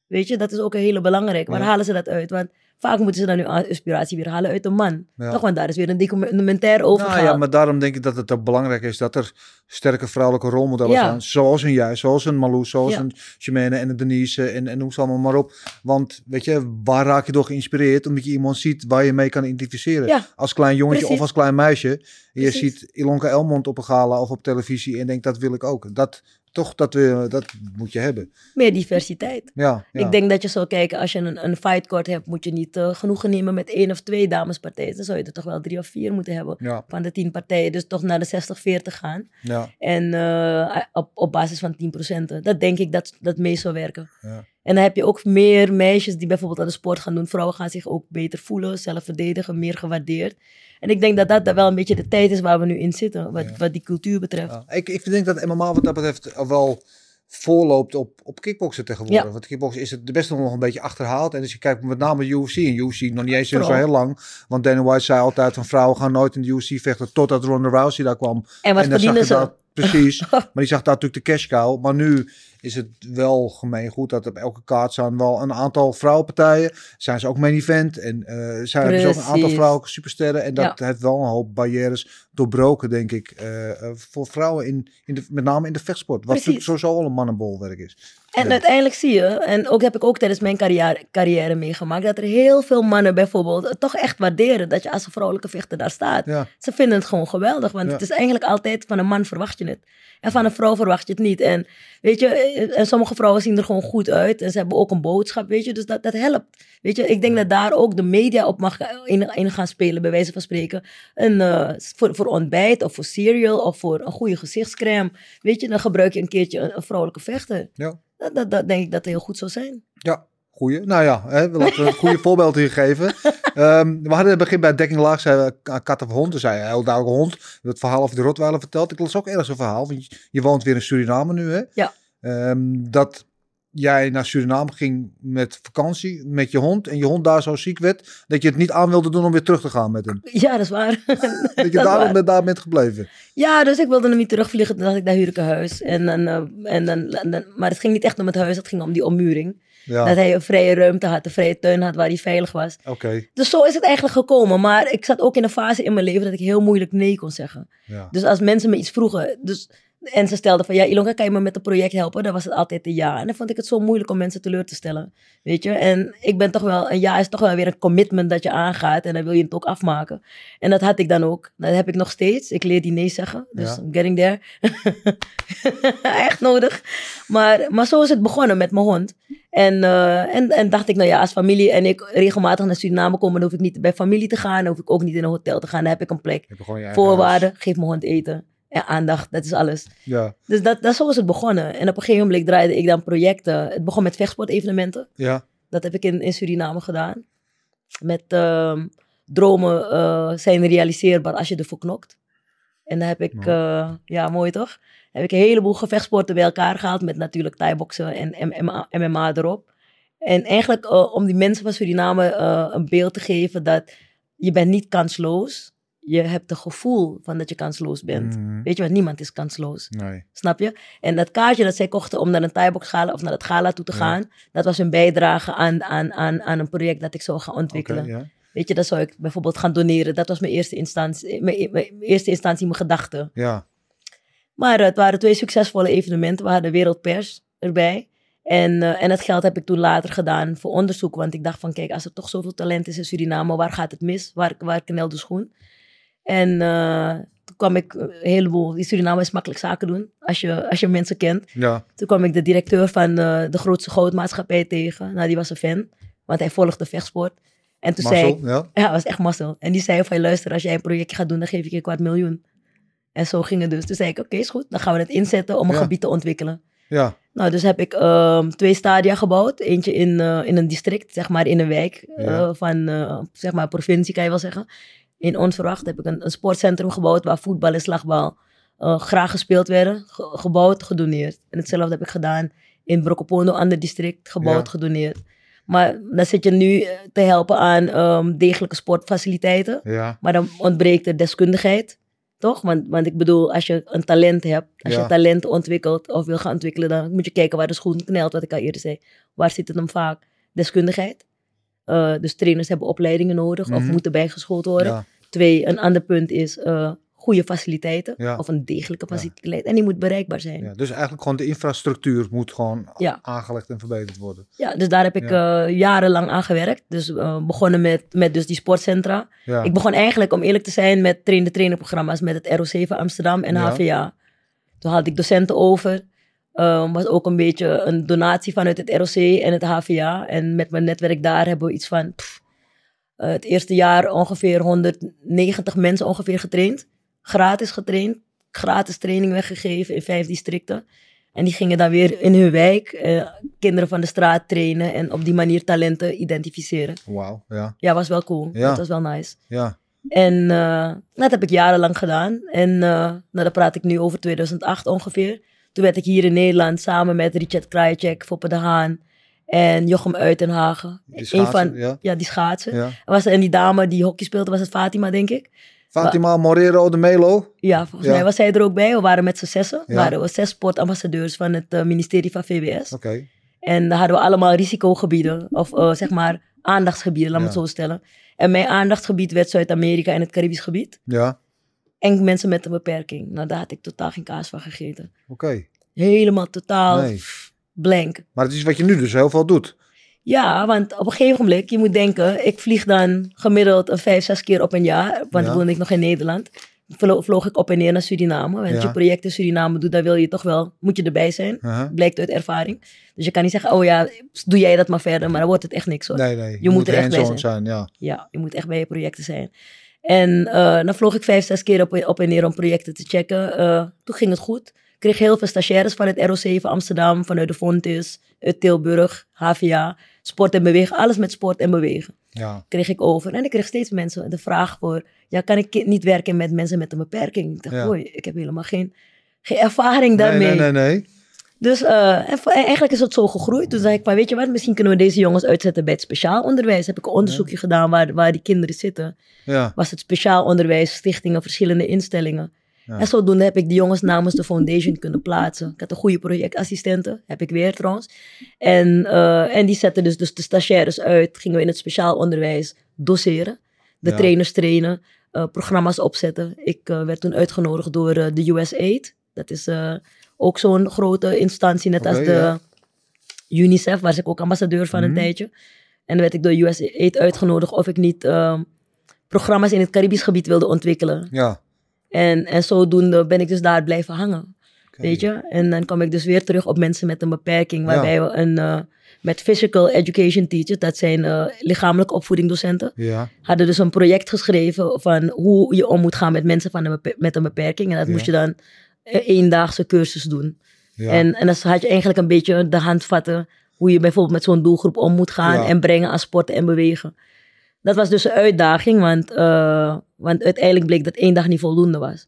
Weet je, dat is ook een hele belangrijke. Waar Ja. halen ze dat uit? Want vaak moeten ze dan hun inspiratie weer halen uit een man. Ja. Toch, want daar is weer een documentaire over nou, gehaald. ja, maar daarom denk ik dat het ook belangrijk is dat er sterke vrouwelijke rolmodellen Ja. zijn. Zoals een jij, zoals een Marloes, zoals Ja. een Shemene en een Denise en, en noem ze allemaal maar op. Want weet je, waar raak je door geïnspireerd? Omdat je iemand ziet waar je mee kan identificeren. Ja. Als klein jongetje Precies. of als klein meisje. En je ziet Ilonka Elmond op een gala of op televisie en denkt dat wil ik ook. Dat, toch, dat, we, dat moet je hebben. Meer diversiteit. Ja, ja. Ik denk dat je zou kijken, als je een, een fightcourt hebt, moet je niet eh, genoegen nemen met één of twee damespartijen. Dan zou je er toch wel drie of vier moeten hebben Ja, van de tien partijen. Dus toch naar de 60-40 gaan. ja, En eh, op, op basis van 10%. Dat denk ik dat dat mee zou werken. ja. En dan heb je ook meer meisjes die bijvoorbeeld aan de sport gaan doen. Vrouwen gaan zich ook beter voelen, zelf verdedigen, meer gewaardeerd. En ik denk dat dat, dat wel een beetje de tijd is waar we nu in zitten, wat, Ja. wat die cultuur betreft. Ja, ik, ik denk dat MMA wat dat betreft wel voorloopt op, op kickboksen tegenwoordig. Ja. Want kickboksen is het best nog een beetje achterhaald. En als je kijkt met name de UFC. En UFC nog niet eens zo heel lang. Want Dana White zei altijd van vrouwen gaan nooit in de UFC vechten. Totdat Ronda Rousey daar kwam. En wat en verdienen ze? dat- Precies. maar die zag daar natuurlijk de cash cow. Maar nu is het wel gemeengoed dat op elke kaart staan wel een aantal vrouwenpartijen. Zijn ze ook main event. En eh zijn er dus ook een aantal vrouwelijke supersterren. En dat Ja. heeft wel een hoop barrières doorbroken, denk ik. eh, eh, voor vrouwen, in, in de, met name in de vechtsport. Wat natuurlijk sowieso al een mannenbolwerk is. En Ja. uiteindelijk zie je, en ook heb ik ook tijdens mijn carrière, carrière meegemaakt, dat er heel veel mannen bijvoorbeeld het toch echt waarderen dat je als een vrouwelijke vechter daar staat. Ja, Ze vinden het gewoon geweldig, want het is eigenlijk altijd van een man verwacht je het. En van een vrouw verwacht je het niet. En weet je, en sommige vrouwen zien er gewoon goed uit en ze hebben ook een boodschap, weet je, dus dat, dat helpt. Weet je, ik denk dat daar ook de media op mag in, in gaan spelen, bij wijze van spreken. Een, eh, voor, voor ontbijt of voor cereal of voor een goede gezichtscrème. Weet je, dan gebruik je een keertje een, een vrouwelijke vechter. ja. Dat, dat, dat denk ik dat heel goed zou zijn. Ja, goeie. Nou ja, hè, we laten een goede voorbeeld hier geven. Ehm, we hadden in het begin bij Dekking Laag, zei aan kat of hond. Toen zei hij heel duidelijk hond. Het verhaal over de Rotweiler verteld. Ik las ook ergens een verhaal, want je, je woont weer in Suriname nu, hè? Ja. Ehm, dat jij naar Suriname ging met vakantie, met je hond. En je hond daar zo ziek werd, dat je het niet aan wilde doen om weer terug te gaan met hem. Ja, dat is waar. Dat je daarom bent, daar bent gebleven. Ja, dus ik wilde hem niet terugvliegen. Toen dacht ik, daar huur ik een huis. En dan, eh, en dan, en dan, maar het ging niet echt om het huis, het ging om die ommuring. Ja, Dat hij een vrije ruimte had, een vrije tuin had waar hij veilig was. oké. Dus zo is het eigenlijk gekomen. Maar ik zat ook in een fase in mijn leven dat ik heel moeilijk nee kon zeggen. Ja. Dus als mensen me iets vroegen, dus En ze stelden van, ja, Ilonka, kan je me met een project helpen? Dan was het altijd een ja. En dan vond ik het zo moeilijk om mensen teleur te stellen, weet je. En ik ben toch wel, een ja is toch wel weer een commitment dat je aangaat. En dan wil je het ook afmaken. En dat had ik dan ook. Dat heb ik nog steeds. Ik leer die nee zeggen. Dus Ja. I'm getting there. Echt nodig. Maar, maar zo is het begonnen met mijn hond. En, eh, en, en dacht ik, nou ja, als familie en ik regelmatig naar Suriname komen, dan hoef ik niet bij familie te gaan. Dan hoef ik ook niet in een hotel te gaan. Dan heb ik een plek. Voorwaarden, geef mijn hond eten. En aandacht, dat is alles. Ja, Dus dat, dat, zo is het begonnen. En op een gegeven moment draaide ik dan projecten. Het begon met vechtsportevenementen. ja, Dat heb ik in, in Suriname gedaan. Met ehm, dromen eh, zijn realiseerbaar als je ervoor knokt. En dan heb ik, eh, ja mooi toch? Heb ik een heleboel gevechtsporten bij elkaar gehaald. Met natuurlijk thai-boksen en MMA, MMA erop. En eigenlijk eh, om die mensen van Suriname een beeld te geven dat je bent niet kansloos. Je hebt het gevoel van dat je kansloos bent. Mhm. Weet je wat? Niemand is kansloos. nee. Snap je? En dat kaartje dat zij kochten om naar een Thai-box gala of naar het gala toe te gaan, dat was een bijdrage aan, aan, aan, aan een project dat ik zou gaan ontwikkelen. Weet je, dat zou ik bijvoorbeeld gaan doneren. Dat was mijn eerste instantie, mijn, mijn eerste instantie mijn gedachte. Ja, Maar eh, het waren twee succesvolle evenementen. We hadden wereldpers erbij. En, eh, en het geld heb ik toen later gedaan voor onderzoek. Want ik dacht van, kijk, als er toch zoveel talent is in Suriname, waar gaat het mis? Waar, waar knelt de schoen? En eh, toen kwam ik een heleboel... In Suriname is makkelijk zaken doen, als je, als je mensen kent. ja, Toen kwam ik de directeur van eh, de grootste goudmaatschappij tegen. Nou, die was een fan, want hij volgde vechtsport. En toen zei ik, ja. ja, het was echt mazzel. En die zei van, luister, als jij een projectje gaat doen, dan geef ik je een kwart miljoen. En zo ging het dus. Toen zei ik, oké, is goed. Dan gaan we het inzetten om een Ja. gebied te ontwikkelen. Ja, Nou, dus heb ik ehm, twee stadia gebouwd. Eentje in, eh, in een district, zeg maar in een wijk eh, van, eh, zeg maar, provincie kan je wel zeggen. In Onverwacht heb ik een, een sportcentrum gebouwd waar voetbal en slagbal eh, graag gespeeld werden. Ge- gebouwd, gedoneerd. En hetzelfde heb ik gedaan in Brokopondo, ander district, gebouwd, Ja. gedoneerd. Maar dan zit je nu eh, te helpen aan ehm, degelijke sportfaciliteiten. ja, Maar dan ontbreekt er deskundigheid. Toch? Want, want ik bedoel, als je een talent hebt, als Ja. je talent ontwikkelt of wil gaan ontwikkelen, dan moet je kijken waar de schoen knelt, wat ik al eerder zei. Waar zit het dan vaak? Deskundigheid. Eh, dus trainers hebben opleidingen nodig of Mhm. moeten bijgeschoold worden. ja, Twee, een ander punt is eh, goede faciliteiten Ja. of een degelijke Ja. faciliteit. En die moet bereikbaar zijn. ja. Dus eigenlijk gewoon de infrastructuur moet gewoon aangelegd en verbeterd worden. Ja, dus daar heb ik eh, jarenlang aan gewerkt. Dus begonnen met, met dus die sportcentra. Ik begon eigenlijk, om eerlijk te zijn, met train-de-trainer programma's met het ROC van Amsterdam en. HVA. Toen haalde ik docenten over. Um, was ook een beetje een donatie vanuit het ROC en het HVA. En met mijn netwerk daar hebben we iets van pff, eh, het eerste jaar ongeveer 190 mensen ongeveer getraind. Gratis getraind. Gratis training weggegeven in vijf districten. En die gingen dan weer in hun wijk eh, kinderen van de straat trainen en op die manier talenten identificeren. wauw, ja, Ja, was wel cool. Ja. Dat was wel nice. ja, En eh, dat heb ik jarenlang gedaan. En nou, daar praat ik nu over 2008 ongeveer. Toen werd ik hier in Nederland samen met Richard Krajicek, Foppe de Haan en Jochem Uitenhagen. Die Een schaatsen, van, ja. die schaatsen. ja. Was, en die dame die hockey speelde, was het Fatima, denk ik. Fatima Morero de Melo. Ja, volgens Ja. mij was zij er ook bij. We waren met z'n zessen. We waren we zes sportambassadeurs van het eh, ministerie van VWS. Oké, En daar hadden we allemaal risicogebieden, of eh, zeg maar aandachtsgebieden, laat me het zo stellen. En mijn aandachtsgebied werd Zuid-Amerika en het Caribisch gebied. ja, En mensen met een beperking. Nou, daar had ik totaal geen kaas van gegeten. oké. Helemaal totaal Nee. blank. Maar het is wat je nu dus heel veel doet. Ja, want op een gegeven moment, je moet denken, ik vlieg dan gemiddeld een vijf, zes keer op een jaar. Want Ja. toen woonde ik nog in Nederland. Vlo- vloog ik op en neer naar Suriname. Want Ja. je project in Suriname doet, dan wil je toch wel, moet je erbij zijn. Blijkt uit ervaring. Dus je kan niet zeggen, oh ja, doe jij dat maar verder. Maar dan wordt het echt niks hoor. Nee, nee. Je moet er echt bij hands-on zijn. Ja. Ja, je moet echt bij je projecten zijn. En eh, dan vloog ik vijf, zes keer op, op en neer om projecten te checken. Eh, toen ging het goed. Ik kreeg heel veel stagiaires van het ROC van Amsterdam, vanuit de Fontis, uit Tilburg, HVA, sport en bewegen. Alles met sport en bewegen ja. kreeg ik over. En ik kreeg steeds mensen de vraag voor, ja, kan ik niet werken met mensen met een beperking? Ik dacht, Ja. ik heb helemaal geen, geen ervaring Nee, daarmee. nee, nee, nee. Dus en eigenlijk is het zo gegroeid. Toen zei ik van, weet je wat, misschien kunnen we deze jongens uitzetten bij het speciaal onderwijs. Heb ik een onderzoekje gedaan waar, waar die kinderen zitten. Ja, Was het speciaal onderwijs, stichtingen, verschillende instellingen. Ja. En zodoende heb ik die jongens namens de foundation kunnen plaatsen. Ik had een goede projectassistente, heb ik weer trouwens. En, eh, en die zetten dus, dus de stagiaires uit. Gingen we in het speciaal onderwijs doseren. De trainers trainen, eh, programma's opzetten. Ik werd toen uitgenodigd door de USAID. Dat is ook zo'n grote instantie, net als de ja. UNICEF, waar ik ook ambassadeur van een Mhm. tijdje. En dan werd ik door USAID uitgenodigd of ik niet ehm, programma's in het Caribisch gebied wilde ontwikkelen. Ja. En, en zodoende ben ik dus daar blijven hangen. Weet je? En dan kwam ik dus weer terug op mensen met een beperking. Waarbij Ja. we een, eh, met physical education teachers, dat zijn eh, lichamelijke opvoeding docenten, Ja. hadden dus een project geschreven van hoe je om moet gaan met mensen van een met een beperking. En dat moest je dan eendaagse cursus doen. Ja. En, en dan had je eigenlijk een beetje de handvatten hoe je bijvoorbeeld met zo'n doelgroep om moet gaan Ja. en brengen aan sporten en bewegen. Dat was dus een uitdaging, want, eh, want uiteindelijk bleek dat één dag niet voldoende was.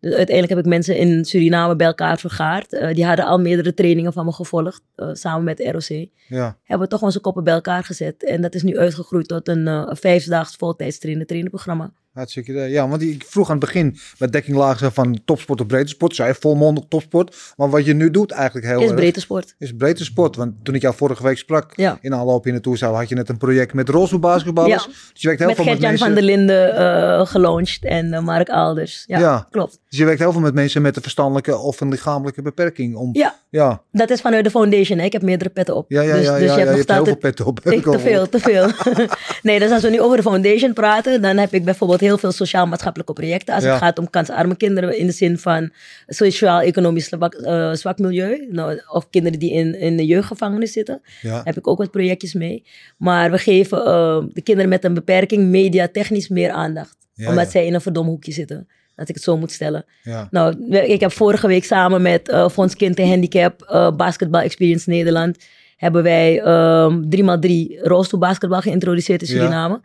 Dus uiteindelijk heb ik mensen in Suriname bij elkaar vergaard. Eh, die hadden al meerdere trainingen van me gevolgd, eh, samen met de ROC. ja. Hebben we toch onze koppen bij elkaar gezet. En dat is nu uitgegroeid tot een, vijfdaags voltijdstrainen trainerprogramma. Hartstikke. Ja, want ik vroeg aan het begin met dekking van topsport of breedte sport. Zei volmondig topsport. Maar wat je nu doet eigenlijk heel Is erg, breedte sport. is breedte sport. Want toen ik jou vorige week sprak Ja. in aanloop in de toerstal had je net een project met rolstoelbasketballers. Ja. Dus je werkt heel Met veel met Gert-Jan mensen. van der Linden eh gelaunched en eh, Mark Alders. Ja, Ja. klopt. Dus je werkt heel veel met mensen met een verstandelijke of een lichamelijke beperking. Om, Ja, ja. dat is vanuit de foundation. Hè? Ik heb meerdere petten op. Ja, ja, dus, ja, dus ja, je hebt nog heel veel petten op. Ik, te veel, te veel. nee, dus als we nu over de foundation praten, dan heb ik bijvoorbeeld heel veel sociaal-maatschappelijke projecten. Als Ja. het gaat om kansarme kinderen in de zin van sociaal-economisch zwak, eh, zwak milieu. Nou, of kinderen die in, in de jeugdgevangenis zitten. Ja. heb ik ook wat projectjes mee. Maar we geven eh, de kinderen met een beperking mediatechnisch meer aandacht. Ja, omdat zij in een verdom hoekje zitten. Dat ik het zo moet stellen. Nou, ik heb vorige week samen met eh Fonds Kind en Handicap, Basketball Experience Nederland, hebben wij ehm 3x3 rolstoelbasketbal geïntroduceerd in Ja.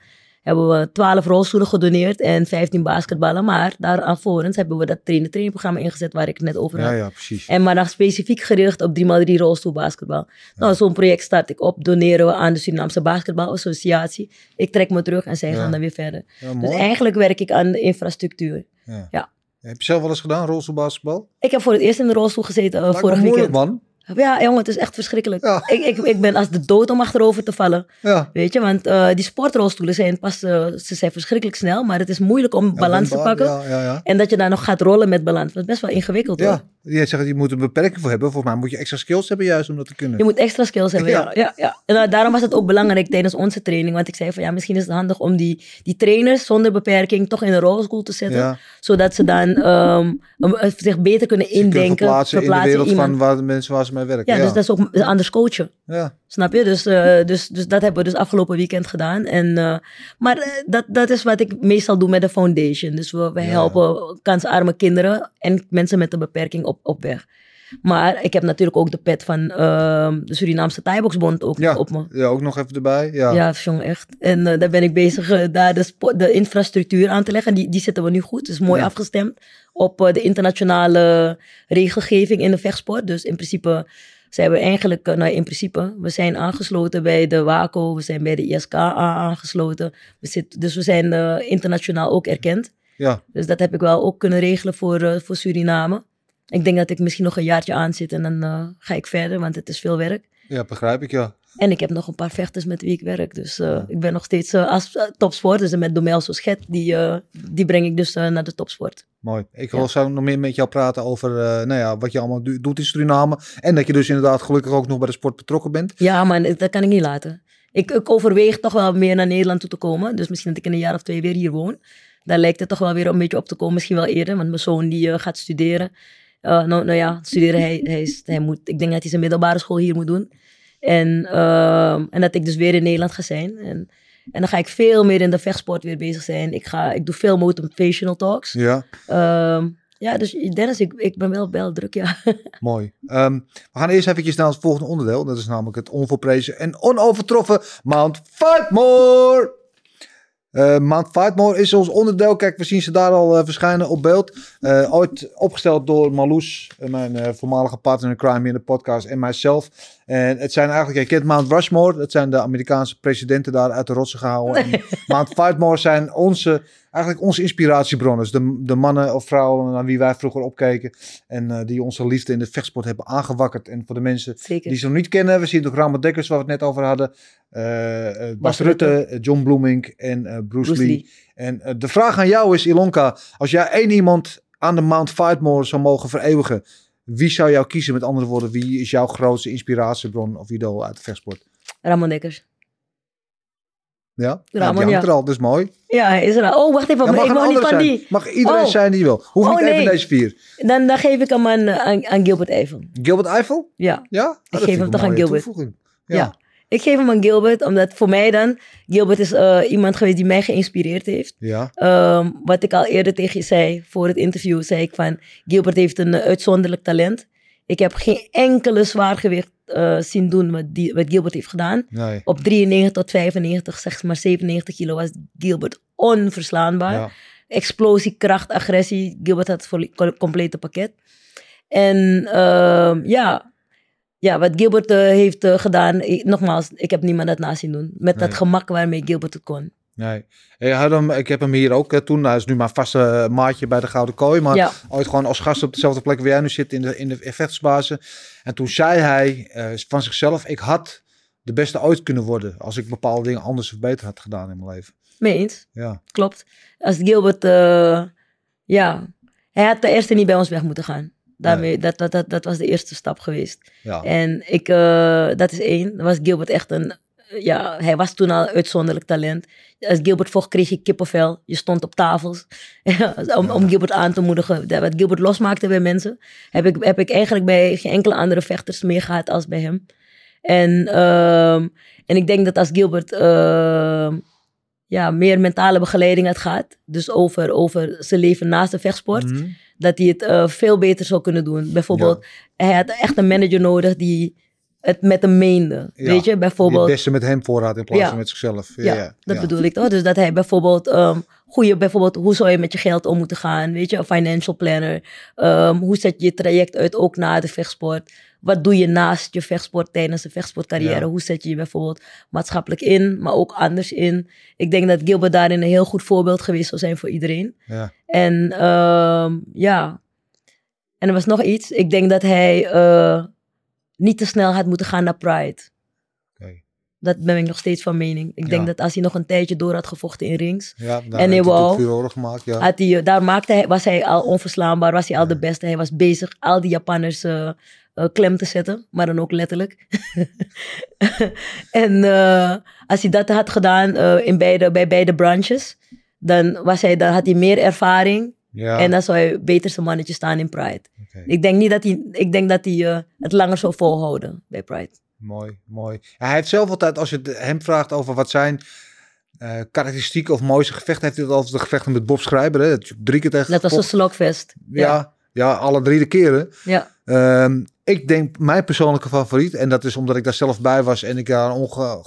Hebben we 12 rolstoelen gedoneerd en 15 basketballen. Maar daaralvorens hebben we dat trainen-trainingprogramma ingezet waar ik het net over had. ja, ja, precies. En maar dan specifiek gericht op 3x3 rolstoelbasketbal. Nou, zo'n project start ik op, doneren we aan de Surinaamse Basketbalassociatie. Ik trek me terug en zij gaan dan weer verder. Dus eigenlijk werk ik aan de infrastructuur. Ja. Heb je zelf wel eens gedaan, rolstoelbasketbal? Ik heb voor het eerst in de rolstoel gezeten uh, me vorig moeilijk, weekend. man. Ja, jongen, het is echt verschrikkelijk. Ja. Ik, ik, ik ben als de dood om achterover te vallen. Ja. Weet je, want eh, die sportrolstoelen zijn pas, eh, ze zijn verschrikkelijk snel, maar het is moeilijk om balans te pakken. Ja, ja, ja. En dat je daar nog gaat rollen met balans. Dat is best wel ingewikkeld hoor. Ja, je zegt je moet een beperking voor hebben. Volgens mij moet je extra skills hebben juist om dat te kunnen. Je moet extra skills hebben, Ja. ja. ja. En uh, daarom was het ook belangrijk tijdens onze training. Want ik zei van ja, misschien is het handig om die, die trainers zonder beperking toch in een rolstoel te zetten. Zodat ze dan ehm, um, zich beter kunnen indenken. verplaatsen in de wereld iemand. van waar de mensen waar Ja, Ja, dus dat is ook anders coachen. ja. Snap je? Dus, eh, dus, dus dat hebben we dus afgelopen weekend gedaan. En, eh, maar eh, dat, dat is wat ik meestal doe met de foundation. Dus we, we helpen kansarme kinderen en mensen met een beperking op, op weg. Maar ik heb natuurlijk ook de pet van ehm, de Surinaamse Thaiboxbond ook Ja. op me. ja, ook nog even erbij. Ja. Ja, jongen, echt. En eh, daar ben ik bezig eh, daar de, de infrastructuur aan te leggen. Die, die zitten we nu goed. Dus mooi Ja. afgestemd op eh, de internationale regelgeving in de vechtsport. Dus in principe zijn we eigenlijk, nou in principe, we zijn aangesloten bij de WACO, we zijn bij de ISK aangesloten. We dus we zijn internationaal ook erkend. Ja. Dus dat heb ik wel ook kunnen regelen voor, voor Suriname. Ik denk dat ik misschien nog een jaartje aan zit en dan eh, ga ik verder, want het is veel werk. ja, begrijp ik, ja. En ik heb nog een paar vechters met wie ik werk. Dus eh, ik ben nog steeds eh, als uh, topsport. Dus met Domelso Schet, die, uh, die breng ik dus uh, naar de topsport. Mooi. Ik wil ja. zo nog meer met jou praten over uh, nou ja, wat je allemaal do doet in Suriname. En dat je dus inderdaad gelukkig ook nog bij de sport betrokken bent. Ja, maar dat kan ik niet laten. Ik, ik overweeg toch wel meer naar Nederland toe te komen. Dus misschien dat ik in een jaar of twee weer hier woon. Daar lijkt het toch wel weer een beetje op te komen. Misschien wel eerder, want mijn zoon die uh, gaat studeren. Nou, nou ja, studeren, hij, hij, is, hij moet, ik denk dat hij zijn middelbare school hier moet doen. En, uh, en dat ik dus weer in Nederland ga zijn. En, en dan ga ik veel meer in de vechtsport weer bezig zijn. Ik, ga, ik doe veel motivational talks. Ja. Uh, ja, dus Dennis, ik, ik ben wel, wel druk, ja. Mooi. Um, we gaan eerst eventjes naar het volgende onderdeel. Dat is namelijk het onvolprezen en onovertroffen Mount Fightmore. Uh, Mount Fightmore is ons onderdeel. Kijk, we zien ze daar al uh, verschijnen op beeld. Uh, ooit opgesteld door Marloes, mijn voormalige partner in crime in de podcast, en mijzelf. En het zijn eigenlijk, je kent Mount Rushmore. Dat zijn de Amerikaanse presidenten daar uit de rotsen gehouden. En Mount Fightmore zijn onze, eigenlijk onze inspiratiebronnen. De, de mannen of vrouwen naar wie wij vroeger opkeken. En uh, die onze liefde in de vechtsport hebben aangewakkerd. En voor de mensen Zeker. die ze nog niet kennen. We zien ook Ramon Dekkers, waar we het net over hadden. Uh, Bas, Bas Rutte, Rutte, John Bloemink en uh, Bruce, Bruce, Lee. Lee. En de vraag aan jou is, Ilonka. Als jij één iemand aan de Mount Fightmore zou mogen vereeuwigen, wie zou jou kiezen? Met andere woorden, wie is jouw grootste inspiratiebron of idool uit de vechtsport? Ramon Dekkers. Ja, ja Ramon, die hangt ja. er al, dat is mooi. Ja, is er al. Oh, wacht even. Ja, mag ik mag niet van zijn. die. Mag iedereen Oh. zijn die wil. Hoeft Oh, niet even deze vier. Dan, dan geef ik hem aan, eh, aan, aan Gilbert Eiffel. Gilbert Eiffel? Ja. Ja? Oh, dat geef hem toch aan Gilbert. Ja. Ja. Ik geef hem aan Gilbert, omdat voor mij dan... Gilbert is eh, iemand geweest die mij geïnspireerd heeft. Ja. Ehm, wat ik al eerder tegen je zei, voor het interview, zei ik van... Gilbert heeft een eh, uitzonderlijk talent. Ik heb geen enkele zwaargewicht eh, zien doen wat, die, wat Gilbert heeft gedaan. Nee. Op 93 tot 95, zeg maar 97 kilo, was Gilbert onverslaanbaar. Ja. Explosie, kracht, agressie. Gilbert had het complete pakket. En ehm, ja, ja, wat Gilbert eh, heeft eh, gedaan, ik- nogmaals, ik heb niemand dat na zien doen. Met dat gemak waarmee Gilbert het kon. Nee. Ik, had hem, ik heb hem hier ook toen. Hij is nu mijn vaste eh, maatje bij de Gouden Kooi. Maar Ja. ooit gewoon als gast op dezelfde plek waar jij nu zit in de, in de vechtsbazen. En toen zei hij eh, van zichzelf: Ik had de beste ooit kunnen worden. Als ik bepaalde dingen anders of beter had gedaan in mijn leven. Mee eens, Ja. klopt. Als Gilbert, eh, ja, hij had de eerste niet bij ons weg moeten gaan. Daarmee, dat, dat, dat, dat was de eerste stap geweest. ja. En ik, dat is één. Dan was Gilbert echt een, ja, hij was toen al uitzonderlijk talent. Als Gilbert vocht, kreeg je kippenvel. Je stond op tafels om, om Gilbert aan te moedigen. Wat Gilbert losmaakte bij mensen, heb ik, heb ik eigenlijk bij geen enkele andere vechters meer gehad als bij hem. En, ehm, en ik denk dat als Gilbert ehm, ja, meer mentale begeleiding had gehad, dus over, over zijn leven naast de vechtsport, Mhm. dat hij het eh, veel beter zou kunnen doen. Bijvoorbeeld, hij had echt een manager nodig die het met hem meende. Ja, Weet je, bijvoorbeeld. het beste met hem voorraad in plaats Ja. van met zichzelf. Ja, Ja, dat bedoel ik toch? Dus dat hij bijvoorbeeld, ehm goede, bijvoorbeeld, hoe zou je met je geld om moeten gaan? Weet je, een financial planner. Ehm, hoe zet je je traject uit ook na de vechtsport? Wat doe je naast je vechtsport tijdens de vechtsportcarrière? Hoe zet je je bijvoorbeeld maatschappelijk in, maar ook anders in? Ik denk dat Gilbert daarin een heel goed voorbeeld geweest zou zijn voor iedereen. Ja. En ehm, ja, en er was nog iets. Ik denk dat hij eh, niet te snel had moeten gaan naar Pride. Dat ben ik nog steeds van mening. Ik denk Ja. dat als hij nog een tijdje door had gevochten in rings, Ja, En hij wou- gemaakt. Ja. had hij, daar maakte hij, was hij al onverslaanbaar, was hij al de beste. Hij was bezig al die Japanners eh, eh, klem te zetten, maar dan ook letterlijk. en eh, als hij dat had gedaan eh, in beide, bij beide branches, dan, was hij, dan had hij meer ervaring ja. en dan zou hij beter zijn mannetje staan in Pride. Ik denk niet dat hij, ik denk dat hij eh, het langer zou volhouden bij Pride. Mooi, mooi. Ja, hij heeft zelf altijd, als je hem vraagt over wat zijn eh, karakteristieken of mooiste gevechten, heeft hij altijd de gevechten met Bob Schrijber. Hè? Dat je drie keer tegen Dat was een slokfest. ja, ja, alle drie de keren. ja. Ehm, ik denk mijn persoonlijke favoriet, en dat is omdat ik daar zelf bij was en ik daar een onge-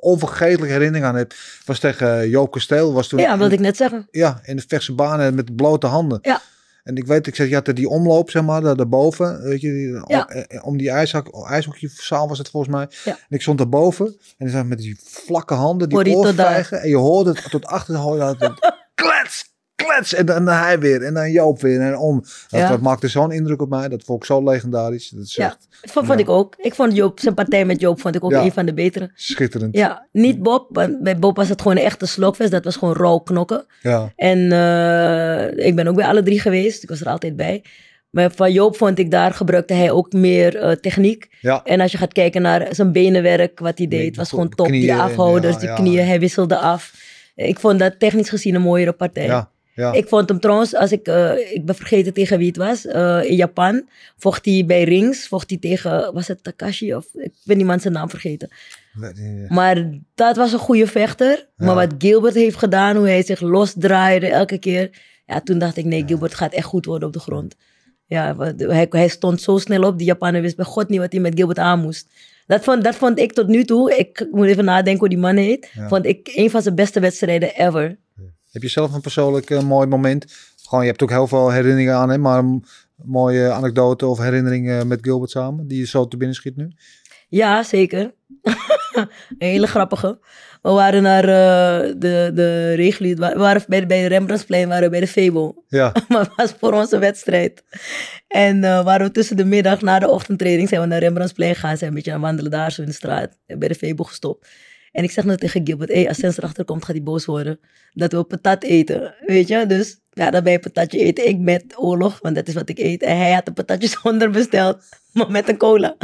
onvergetelijke herinnering aan heb, was tegen Joop Kasteel. Was toen ja, wilde ik net zeggen. ja, in de vechtse banen met blote handen. Ja. En ik weet, ik zei, je had die omloop, zeg maar, daar daarboven. Weet je, die, Ja. om, eh, om die ijshok, ijshokjezaal was het volgens mij. Ja. En ik stond daarboven en ik zag met die vlakke handen, die oorvijgen. En je hoorde het tot achter, hoor je het, klets, klets. En dan hij weer, en dan Joop weer, en om. Dat, Ja. dat maakte zo'n indruk op mij, dat vond ik zo legendarisch. Dat is Ja, echt vond, ik ook. Ik vond Joop, zijn partij met Joop vond ik ook een van de betere. schitterend. Ja, niet Bob. want Bij Bob was het gewoon een echte slokfest. Dat was gewoon rauw knokken. Ja. En eh, ik ben ook bij alle drie geweest. Ik was er altijd bij. Maar van Joop vond ik, daar gebruikte hij ook meer eh, techniek. Ja. En als je gaat kijken naar zijn benenwerk, wat hij Nee, deed, was gewoon top. Die en- afhouders, ja, die ja. knieën, hij wisselde af. Ik vond dat technisch gezien een mooiere partij. Ja. Ja. Ik vond hem trouwens, als ik, eh, ik ben vergeten tegen wie het was, eh, in Japan vocht hij bij rings, vocht hij tegen, was het Takashi of, ik ben niemand zijn naam vergeten. Maar dat was een goede vechter. Ja. Maar wat Gilbert heeft gedaan, hoe hij zich losdraaide elke keer. Ja, toen dacht ik, nee, Gilbert gaat echt goed worden op de grond. Ja, hij, hij stond zo snel op. Die Japaner wist bij God niet wat hij met Gilbert aan moest. Dat vond, dat vond ik tot nu toe, ik moet even nadenken hoe die man heet. Vond ik een van zijn beste wedstrijden ever. Heb je zelf een persoonlijk eh, mooi moment? Gewoon, je hebt ook heel veel herinneringen aan hem, maar een mooie anekdote of herinneringen met Gilbert samen, die je zo te binnen schiet nu? Ja, zeker. een hele grappige. We waren naar eh, de, de we waren bij, de- bij de Rembrandtsplein, waren bij de Febo. Ja, maar het was voor onze wedstrijd. En eh waren we tussen de middag na de ochtendtraining zijn we naar Rembrandtsplein gegaan. Zijn een beetje aan het wandelen daar zo in de straat. En bij de Febo gestopt. En ik zeg nou tegen Gilbert, hey, als Sens erachter komt, gaat hij boos worden. Dat we patat eten, weet je. Dus ja, dan ben je patatje eten. Ik met oorlog, want dat is wat ik eet. En hij had een patatje zonder besteld, maar met een cola.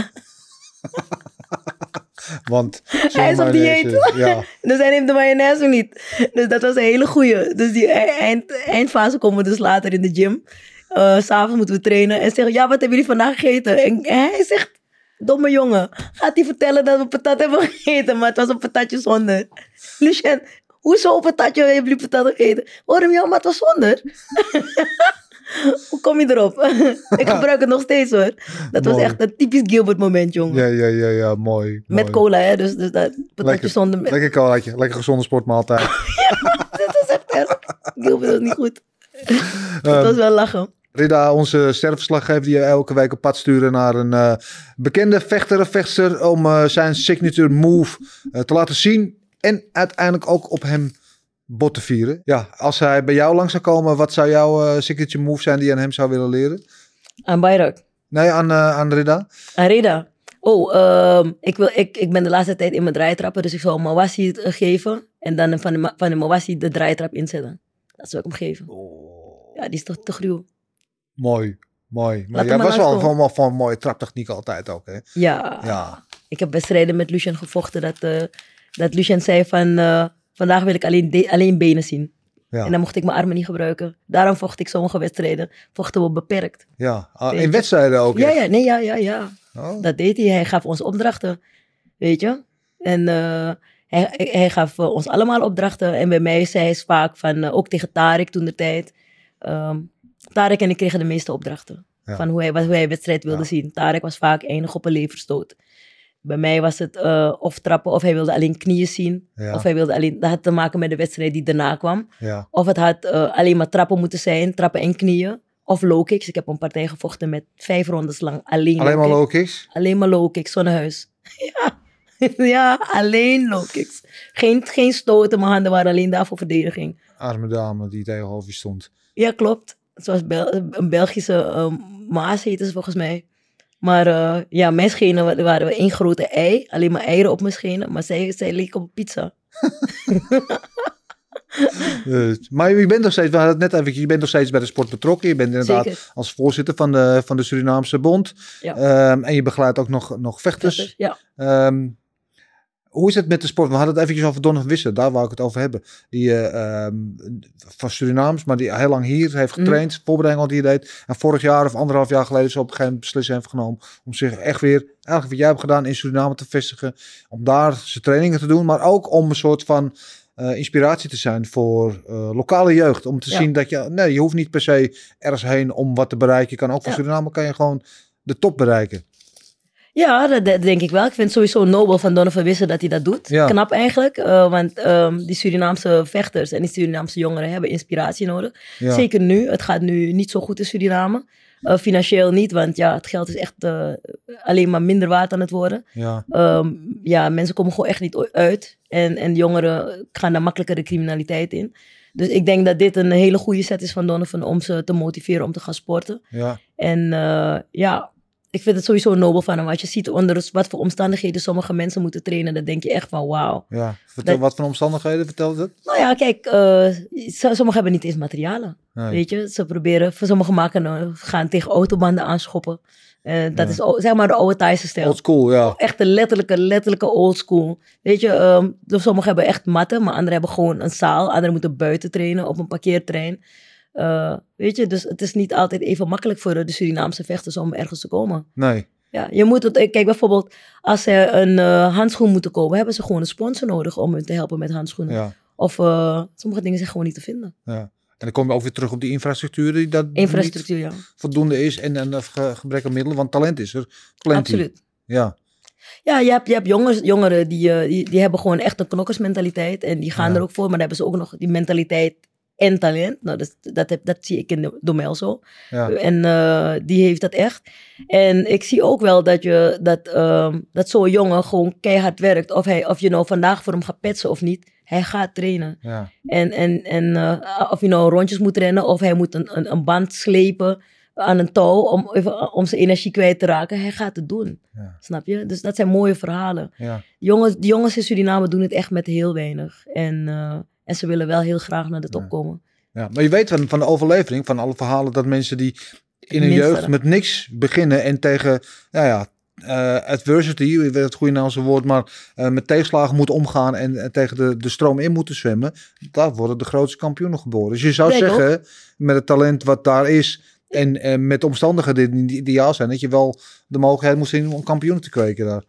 Want Hij is op dieet. Ja, Dus hij neemt de mayonaise niet. Dus dat was een hele goeie. Dus die e- eind, eindfase komen we dus later in de gym. S S'avonds moeten we trainen. En zeggen, ja, wat hebben jullie vandaag gegeten? En hij zegt, domme jongen, gaat hij vertellen dat we patat hebben gegeten? Maar het was een patatje zonder. Lucien, hoezo een patatje hebben jullie patat gegeten? Waarom jou, maar het was zonder. Hoe kom je erop? ik gebruik het nog steeds hoor. Dat was echt een typisch Gilbert moment, jongen. ja, ja, ja, ja mooi. Met mooi. cola, hè? Dus, dus dat patatje zonder. Met, lekker colaatje, lekker gezonde sportmaaltijd. dat is echt erg. Gilbert was niet goed. dat Ehm, was wel lachen. Rida, onze sterverslaggever die je elke week op pad sturen naar een eh, bekende vechter of vechtster om eh, zijn signature move eh, te laten zien en uiteindelijk ook op hem bot te vieren. Ja, als hij bij jou langs zou komen, wat zou jouw signature move zijn die je aan hem zou willen leren? Aan Bayrak. Nee, aan, aan Rida? Aan. Oh, ehm, ik, wil, ik, ik ben de laatste tijd in mijn draaitrappen, dus ik zal Mawassi het eh, geven. En dan van de, van de Mawassi de draaitrap inzetten. Dat zou ik hem geven. Ja, die is toch te gruw. Mooi, mooi. Maar jij was wel van, van, mooie traptechniek altijd ook, hè? Ja. Ja, Ik heb wedstrijden met Lucien gevochten dat, eh, dat Lucien zei van... eh, vandaag wil ik alleen, alleen benen zien. ja, En dan mocht ik mijn armen niet gebruiken. Daarom vocht ik sommige wedstrijden. Vochten we beperkt. ja. Ah, in wedstrijden ook, Ja, echt? ja, nee, ja, ja, ja. Oh, Dat deed hij. Hij gaf ons opdrachten. Weet je? En eh, hij, hij gaf ons allemaal opdrachten. En bij mij zei hij vaak van, ook tegen Tarek toen de tijd. ehm, Tarek en ik kregen de meeste opdrachten. Ja. Van hoe hij, wat, hoe hij wedstrijd wilde Ja. zien. Tarek was vaak enig op een leverstoot. Bij mij was het eh, of trappen, of hij wilde alleen knieën zien. Ja. Of hij wilde alleen, dat had te maken met de wedstrijd die daarna kwam. Of het had eh, alleen maar trappen moeten zijn, trappen en knieën. Of low kicks. Ik heb een partij gevochten met vijf rondes lang alleen, Alleen maar low kicks? Alleen maar low kicks, zonnehuis. Ja. ja, alleen low kicks. Geen, geen stoten, mijn handen waren alleen daar voor verdediging. Arme dame die tegenover je stond. Ja, klopt. Het Bel een Belgische eh, Maas heette ze volgens mij. Maar eh, ja, mijn schenen wa- waren één grote ei. Alleen maar eieren op mijn schenen. Maar zij, zij leek op een pizza. Eh, maar je bent nog steeds, we hadden het net even, je bent nog steeds bij de sport betrokken. Je bent inderdaad Zeker. als voorzitter van de, van de Surinaamse Bond. Ja. Ehm, en je begeleidt ook nog, nog vechters. Ja. Ehm, hoe is het met de sport? We hadden het eventjes over Donovan Wissen, daar wou ik het over hebben. Die eh, ehm, van Surinaams, maar die heel lang hier heeft Mhm. getraind, voorbereiding wat hij deed. En vorig jaar of anderhalf jaar geleden zo op een gegeven moment beslissing heeft genomen om zich echt weer, eigenlijk wat jij hebt gedaan, in Suriname te vestigen. Om daar zijn trainingen te doen, maar ook om een soort van eh, inspiratie te zijn voor eh, lokale jeugd. Om te Ja. zien dat je, nee, je hoeft niet per se ergens heen om wat te bereiken. Je kan ook van Ja. Suriname kan je gewoon de top bereiken. Ja, dat, dat denk ik wel. Ik vind het sowieso nobel van Donovan Wissen dat hij dat doet. Ja. Knap eigenlijk, eh, want ehm, die Surinaamse vechters en die Surinaamse jongeren hebben inspiratie nodig. Ja. Zeker nu. Het gaat nu niet zo goed in Suriname. Eh, financieel niet, want ja, het geld is echt eh, alleen maar minder waard aan het worden. Ja, Ehm, ja, mensen komen gewoon echt niet uit. En, en jongeren gaan daar makkelijker de criminaliteit in. Dus ik denk dat dit een hele goede set is van Donovan om ze te motiveren om te gaan sporten. ja, En ja, ik vind het sowieso nobel van hem. Als je ziet onder wat voor omstandigheden sommige mensen moeten trainen, dan denk je echt van wauw. ja. Vertel Dat- wat voor omstandigheden vertelt het? Nou ja, kijk, eh, sommigen hebben niet eens materialen. Nee. Weet je, ze proberen, voor sommigen maken, eh, gaan tegen autobanden aanschoppen. Eh, dat is zeg maar de oude Thaise stijl. Old school, ja. Echt de letterlijke, letterlijke old school. Weet je, dus sommigen hebben echt matten, maar anderen hebben gewoon een zaal. Anderen moeten buiten trainen op een parkeerterrein. Eh, weet je, dus het is niet altijd even makkelijk voor de Surinaamse vechters om ergens te komen. Nee. Ja, je moet het, eh, kijk bijvoorbeeld, als ze een eh, handschoen moeten kopen, hebben ze gewoon een sponsor nodig om hun te helpen met handschoenen. Ja, Of sommige dingen zijn gewoon niet te vinden. ja. En dan kom je ook weer terug op die infrastructuur die dat Infrastructuur, ja. voldoende is en ge- gebrek aan middelen, want talent is er. Plenty. Absoluut. Ja, Ja, je hebt, je hebt jongens, jongeren die, die, die hebben gewoon echt een knokkersmentaliteit. En die gaan Ja. er ook voor, maar dan hebben ze ook nog die mentaliteit en talent. Nou, dat, dat, heb, dat zie ik in de Domel zo. ja, En eh, die heeft dat echt. En ik zie ook wel dat, je, dat, ehm, dat zo'n jongen gewoon keihard werkt. Of, hij, of je nou vandaag voor hem gaat petsen of niet. Hij gaat trainen. ja, En, en, en eh, of je nou rondjes moet rennen of hij moet een, een, een band slepen aan een touw om, even, om zijn energie kwijt te raken. Hij gaat het doen. Ja. Snap je? Dus dat zijn mooie verhalen. ja. Jongens, die jongens in Suriname doen het echt met heel weinig. En, eh, en ze willen wel heel graag naar de top Ja. komen. Ja, maar je weet van, van de overlevering, van alle verhalen, dat mensen die in hun jeugd met niks beginnen en tegen, nou ja, eh, adversity, het goede Nederlandse woord, maar eh, met tegenslagen moeten omgaan en, en tegen de, de stroom in moeten zwemmen, daar worden de grootste kampioenen geboren. Dus je zou zeggen, met het talent wat daar is en eh, met de omstandigheden die die ideaal zijn, dat je wel de mogelijkheid moet zien om kampioenen te kweken daar.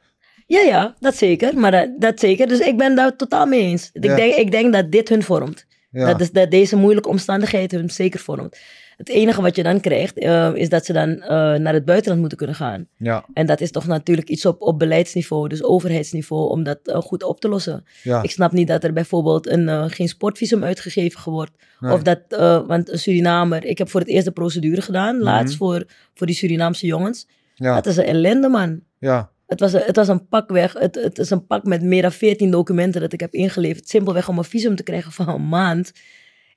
Ja, ja, dat zeker. Maar dat, dat zeker. Dus ik ben daar totaal mee eens. Ik, denk, ik denk dat dit hun vormt. Ja, Dat, is, dat deze moeilijke omstandigheid hun zeker vormt. Het enige wat je dan krijgt, eh, is dat ze dan eh, naar het buitenland moeten kunnen gaan. ja, En dat is toch natuurlijk iets op, op beleidsniveau, dus overheidsniveau, om dat eh, goed op te lossen. ja. Ik snap niet dat er bijvoorbeeld een, eh, geen sportvisum uitgegeven wordt. Nee. Of dat, eh, want een Surinamer, ik heb voor het eerst de procedure gedaan, Mhm. laatst voor, voor die Surinaamse jongens. ja, Dat is een ellende, man. ja, Het was, een, het was een pak weg. Het, het is een pak met meer dan 14 documenten dat ik heb ingeleverd. Simpelweg om een visum te krijgen van een maand.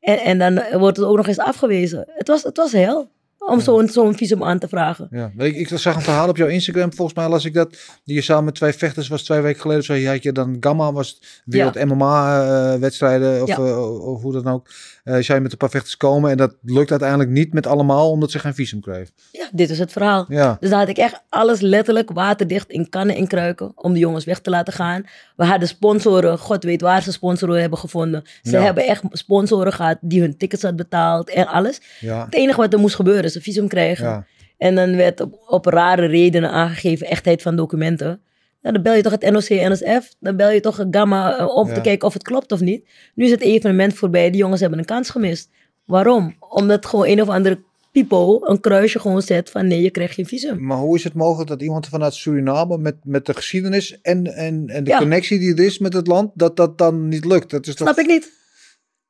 En, en dan wordt het ook nog eens afgewezen. Het was, het was hel om zo'n zo'n visum aan te vragen. Ja, ik, ik zag een verhaal op jouw Instagram, volgens mij las ik dat. Die je samen met twee vechters was twee weken geleden. Zo had je dan Gamma, was wereld MMA eh, wedstrijden of, Ja. eh, of hoe dan ook. Eh zou je met een paar vechters komen en dat lukt uiteindelijk niet met allemaal omdat ze geen visum kregen. Ja, dit is het verhaal. Ja, Dus daar had ik echt alles letterlijk waterdicht in kannen en kruiken om de jongens weg te laten gaan. We hadden sponsoren, god weet waar ze sponsoren hebben gevonden. Ze Ja. hebben echt sponsoren gehad die hun tickets had betaald en alles. ja, Het enige wat er moest gebeuren is een visum krijgen. En dan werd op, op rare redenen aangegeven echtheid van documenten. Ja, dan bel je toch het NOC, NSF. Dan bel je toch Gamma eh, om Ja. te kijken of het klopt of niet. Nu is het evenement voorbij. Die jongens hebben een kans gemist. Waarom? Omdat gewoon een of andere people een kruisje gewoon zet van nee, je krijgt geen visum. Maar hoe is het mogelijk dat iemand vanuit Suriname met, met de geschiedenis en, en, en de Ja. connectie die er is met het land, dat dat dan niet lukt? Dat is toch... Snap ik niet.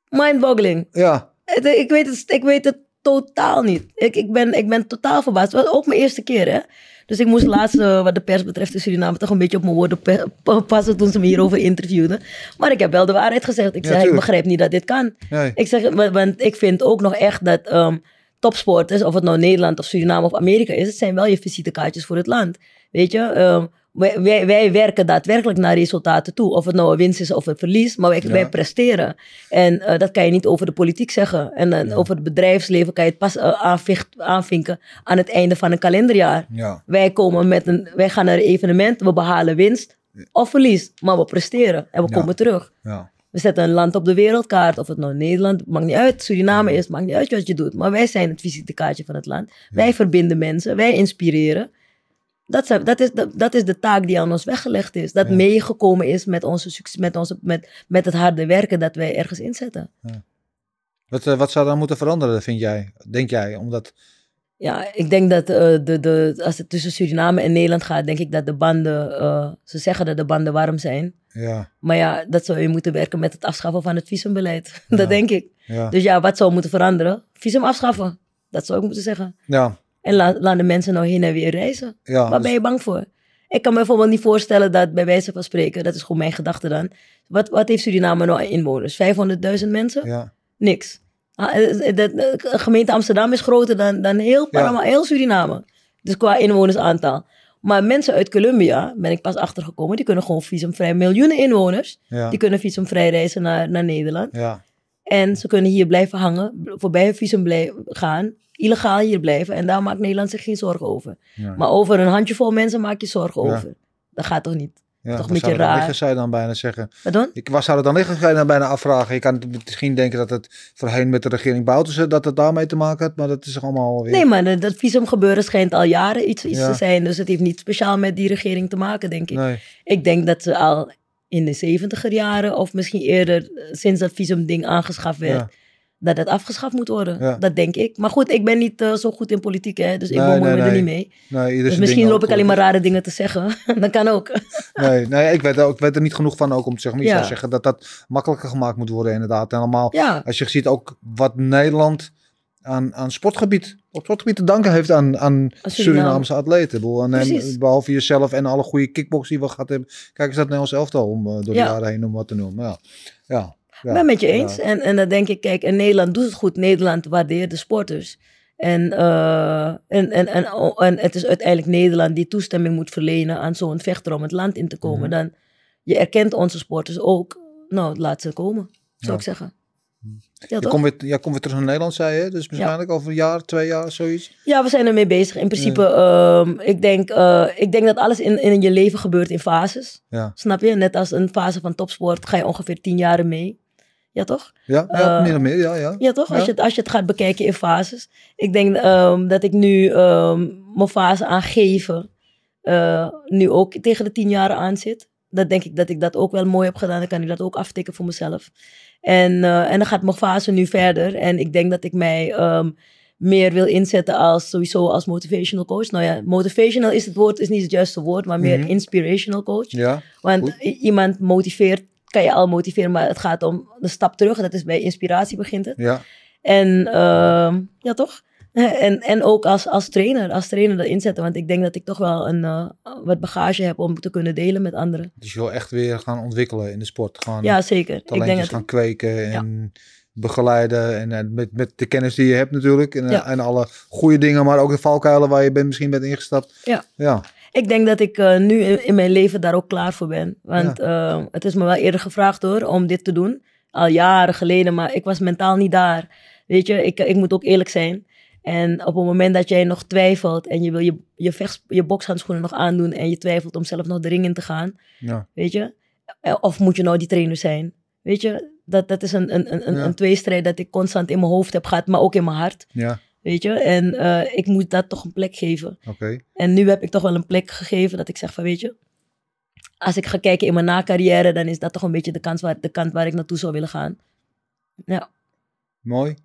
Mindboggling. Ja, Ik weet het, ik weet het totaal niet. Ik, ik, ben, ik ben totaal verbaasd. Het was ook mijn eerste keer, hè. Dus ik moest laatst, eh, wat de pers betreft in Suriname, toch een beetje op mijn woorden passen toen ze me hierover interviewden. Maar ik heb wel de waarheid gezegd. Ik Ja, zeg, ik begrijp niet dat dit kan. nee. Ik zeg, wa- want ik vind ook nog echt dat ehm, topsporters, of het nou Nederland of Suriname of Amerika is, het zijn wel je visitekaartjes voor het land. Weet je, ehm, wij, wij, wij werken daadwerkelijk naar resultaten toe. Of het nou een winst is of een verlies, maar wij, Ja. wij presteren. En eh, dat kan je niet over de politiek zeggen. En eh, Ja. over het bedrijfsleven kan je het pas eh, aanvicht- aanvinken aan het einde van een kalenderjaar. Ja, Wij, komen met een, wij gaan naar een evenement, we behalen winst of verlies, maar we presteren en we komen terug. ja, We zetten een land op de wereldkaart, of het nou Nederland, maakt niet uit, Suriname is, maakt niet uit wat je doet. Maar wij zijn het visitekaartje van het land. Wij verbinden mensen, wij inspireren. Dat, zijn, dat, is, dat, dat is de taak die aan ons weggelegd is. Dat Ja. meegekomen is met, onze, met, onze, met, met het harde werken dat wij ergens inzetten. Wat, eh, wat zou dan moeten veranderen, vind jij? Denk jij? Omdat, Ja, ik denk dat eh, de, de, als het tussen Suriname en Nederland gaat, denk ik dat de banden, eh, ze zeggen dat de banden warm zijn. ja, Maar ja, dat zou je moeten werken met het afschaffen van het visumbeleid. Ja. dat denk ik. ja, Dus ja, wat zou moeten veranderen? Visum afschaffen. Dat zou ik moeten zeggen. ja, En la- laat de mensen nou heen en weer reizen. ja. Waar ben je bang voor? Ik kan me bijvoorbeeld niet voorstellen dat bij wijze van spreken, dat is gewoon mijn gedachte dan. Wat, wat heeft Suriname nou aan inwoners? 500.000 mensen? ja, Niks. Ah, eh, eh, De, de gemeente Amsterdam is groter dan, dan heel, Panama, heel Suriname. Dus qua inwonersaantal. Maar mensen uit Colombia, ben ik pas achtergekomen, die kunnen gewoon visumvrij, miljoenen inwoners, ja, die kunnen visumvrij reizen naar, naar Nederland. ja, En ze kunnen hier blijven hangen, voorbij hun visum gaan, illegaal hier blijven. En daar maakt Nederland zich geen zorgen over. ja. Maar over een handjevol mensen maak je zorgen Ja. over. Dat gaat toch niet? ja. toch een beetje zou dan raar. liggen, zou je dan bijna zeggen. Wat dan? Ik, waar zou het dan liggen, ga je dan bijna afvragen. Je kan misschien denken dat het voorheen met de regering Bouterse, dat het daarmee te maken had, maar dat is toch allemaal weer... Nee, maar dat- dat visumgebeuren schijnt al jaren iets, iets Ja. te zijn. Dus het heeft niet speciaal met die regering te maken, denk ik. Nee. Ik denk dat ze al in de zeventiger jaren, of misschien eerder, eh, sinds dat visumding aangeschaft werd, Ja. dat het afgeschaft moet worden. Ja. Dat denk ik. Maar goed, ik ben niet eh, zo goed in politiek, hè, dus ik bemoei nee, me er niet mee. Nee, Dus misschien loop ik alleen maar rare dingen te zeggen. dat kan ook. Nee, nee ik, weet, ook- ik weet er niet genoeg van ook om te zeggen. Maar Ja. zou zeggen dat dat makkelijker gemaakt moet worden inderdaad. En allemaal, Ja, als je ziet ook wat Nederland aan, aan sportgebied, op sportgebied te danken heeft aan, aan. Surinaamse atleten. Precies. behalve jezelf en alle goede kickbox die we gehad hebben. Kijk eens dat Nederlands elftal om eh, door de Ja. jaren heen om wat te noemen. Ja, ja. ja. Ik ben met je eens. En, en dan denk ik, kijk, en Nederland doet het goed. Nederland waardeert de sporters. En, eh, en, en, en, en het is uiteindelijk Nederland die toestemming moet verlenen aan zo'n vechter om het land in te komen. Mhm. Dan, je erkent onze sporters ook. Nou, laat ze komen, zou ik zeggen. Ja, Je komt weer, jij komt weer terug naar Nederland, zei je. Dus waarschijnlijk over een jaar, twee jaar, zoiets. Ja, we zijn ermee bezig. In principe, ehm, ik, denk, eh, ik denk dat alles in, in je leven gebeurt in fases. Ja, Snap je? Net als een fase van topsport ga je ongeveer tien jaar mee. Ja, toch? ja, ja Eh, meer of meer, ja. ja. Ja, toch? Als, Ja. je, het- als je het gaat bekijken in fases. Ik denk ehm, dat ik nu ehm, mijn fase aan geven eh, nu ook tegen de tien jaar aan zit. Dat denk ik dat ik dat ook wel mooi heb gedaan. Dan kan ik dat ook aftikken voor mezelf. En, eh, en dan gaat mijn fase nu verder. En ik denk dat ik mij ehm, meer wil inzetten als sowieso als motivational coach. Nou ja, motivational is het woord, is niet het juiste woord, maar meer Mhm. inspirational coach. Ja, Want Goed. iemand motiveert, kan je al motiveren, maar het gaat om een stap terug. Dat is bij inspiratie begint het. ja. En ehm, ja, toch? En, en ook als, als trainer, als trainer dat inzetten. Want ik denk dat ik toch wel een, eh, wat bagage heb om te kunnen delen met anderen. Dus je wil echt weer gaan ontwikkelen in de sport. Gaan Ja, zeker. Ik denk talentjes gaan kweken en begeleiden. En, en met, met de kennis die je hebt natuurlijk. En, Ja. en alle goede dingen, maar ook de valkuilen waar je bent, misschien bent ingestapt. Ja. Ja, Ik denk dat ik eh, nu in, in mijn leven daar ook klaar voor ben. Want eh, het is me wel eerder gevraagd hoor, om dit te doen. Al jaren geleden, maar ik was mentaal niet daar. Weet je, ik, ik moet ook eerlijk zijn. En op het moment dat jij nog twijfelt en je wil je, je, vechts, je bokshandschoenen nog aandoen en je twijfelt om zelf nog de ring in te gaan, ja. weet je. Eh, Of moet je nou die trainer zijn? Weet je, dat, dat is een, een, een, Ja. een tweestrijd dat ik constant in mijn hoofd heb gehad, maar ook in mijn hart. ja. Weet je, en eh, ik moet dat toch een plek geven. Oké. En nu heb ik toch wel een plek gegeven dat ik zeg van weet je, als ik ga kijken in mijn na-carrière, dan is dat toch een beetje de, kans waar, de kant waar ik naartoe zou willen gaan. Ja, Mooi.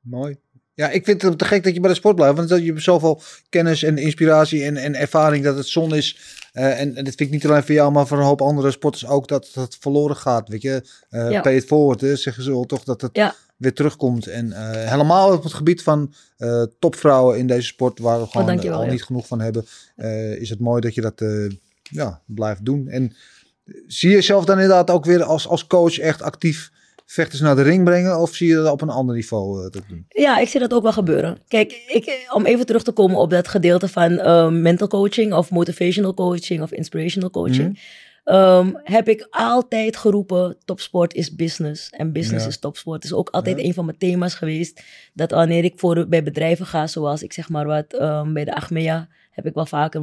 Mooi. Ja, ik vind het te gek dat je bij de sport blijft. Want dat je hebt zoveel kennis en inspiratie en, en ervaring dat het zon is. Eh, en, en dat vind ik niet alleen voor jou, maar voor een hoop andere sporters ook dat het verloren gaat. Weet je, Eh Ja. pay it forward, hè, zeggen ze wel toch, dat het Ja. weer terugkomt. En eh, helemaal op het gebied van topvrouwen in deze sport, waar we gewoon Oh, dankjewel, al ja. niet genoeg van hebben, is het mooi dat je dat ja, blijft doen. En zie je jezelf dan inderdaad ook weer als, als coach echt actief vechters naar de ring brengen? Of zie je dat op een ander niveau eh, dat doen? ja ik zie dat ook wel gebeuren. Kijk, ik, om even terug te komen op dat gedeelte van eh, mental coaching of motivational coaching of inspirational coaching. ehm, heb ik altijd geroepen, topsport is business en business Ja. is topsport. Het is ook altijd Ja. een van mijn thema's geweest. Dat wanneer ik voor, bij bedrijven ga, zoals ik zeg maar wat, ehm, bij de Achmea heb ik wel vaker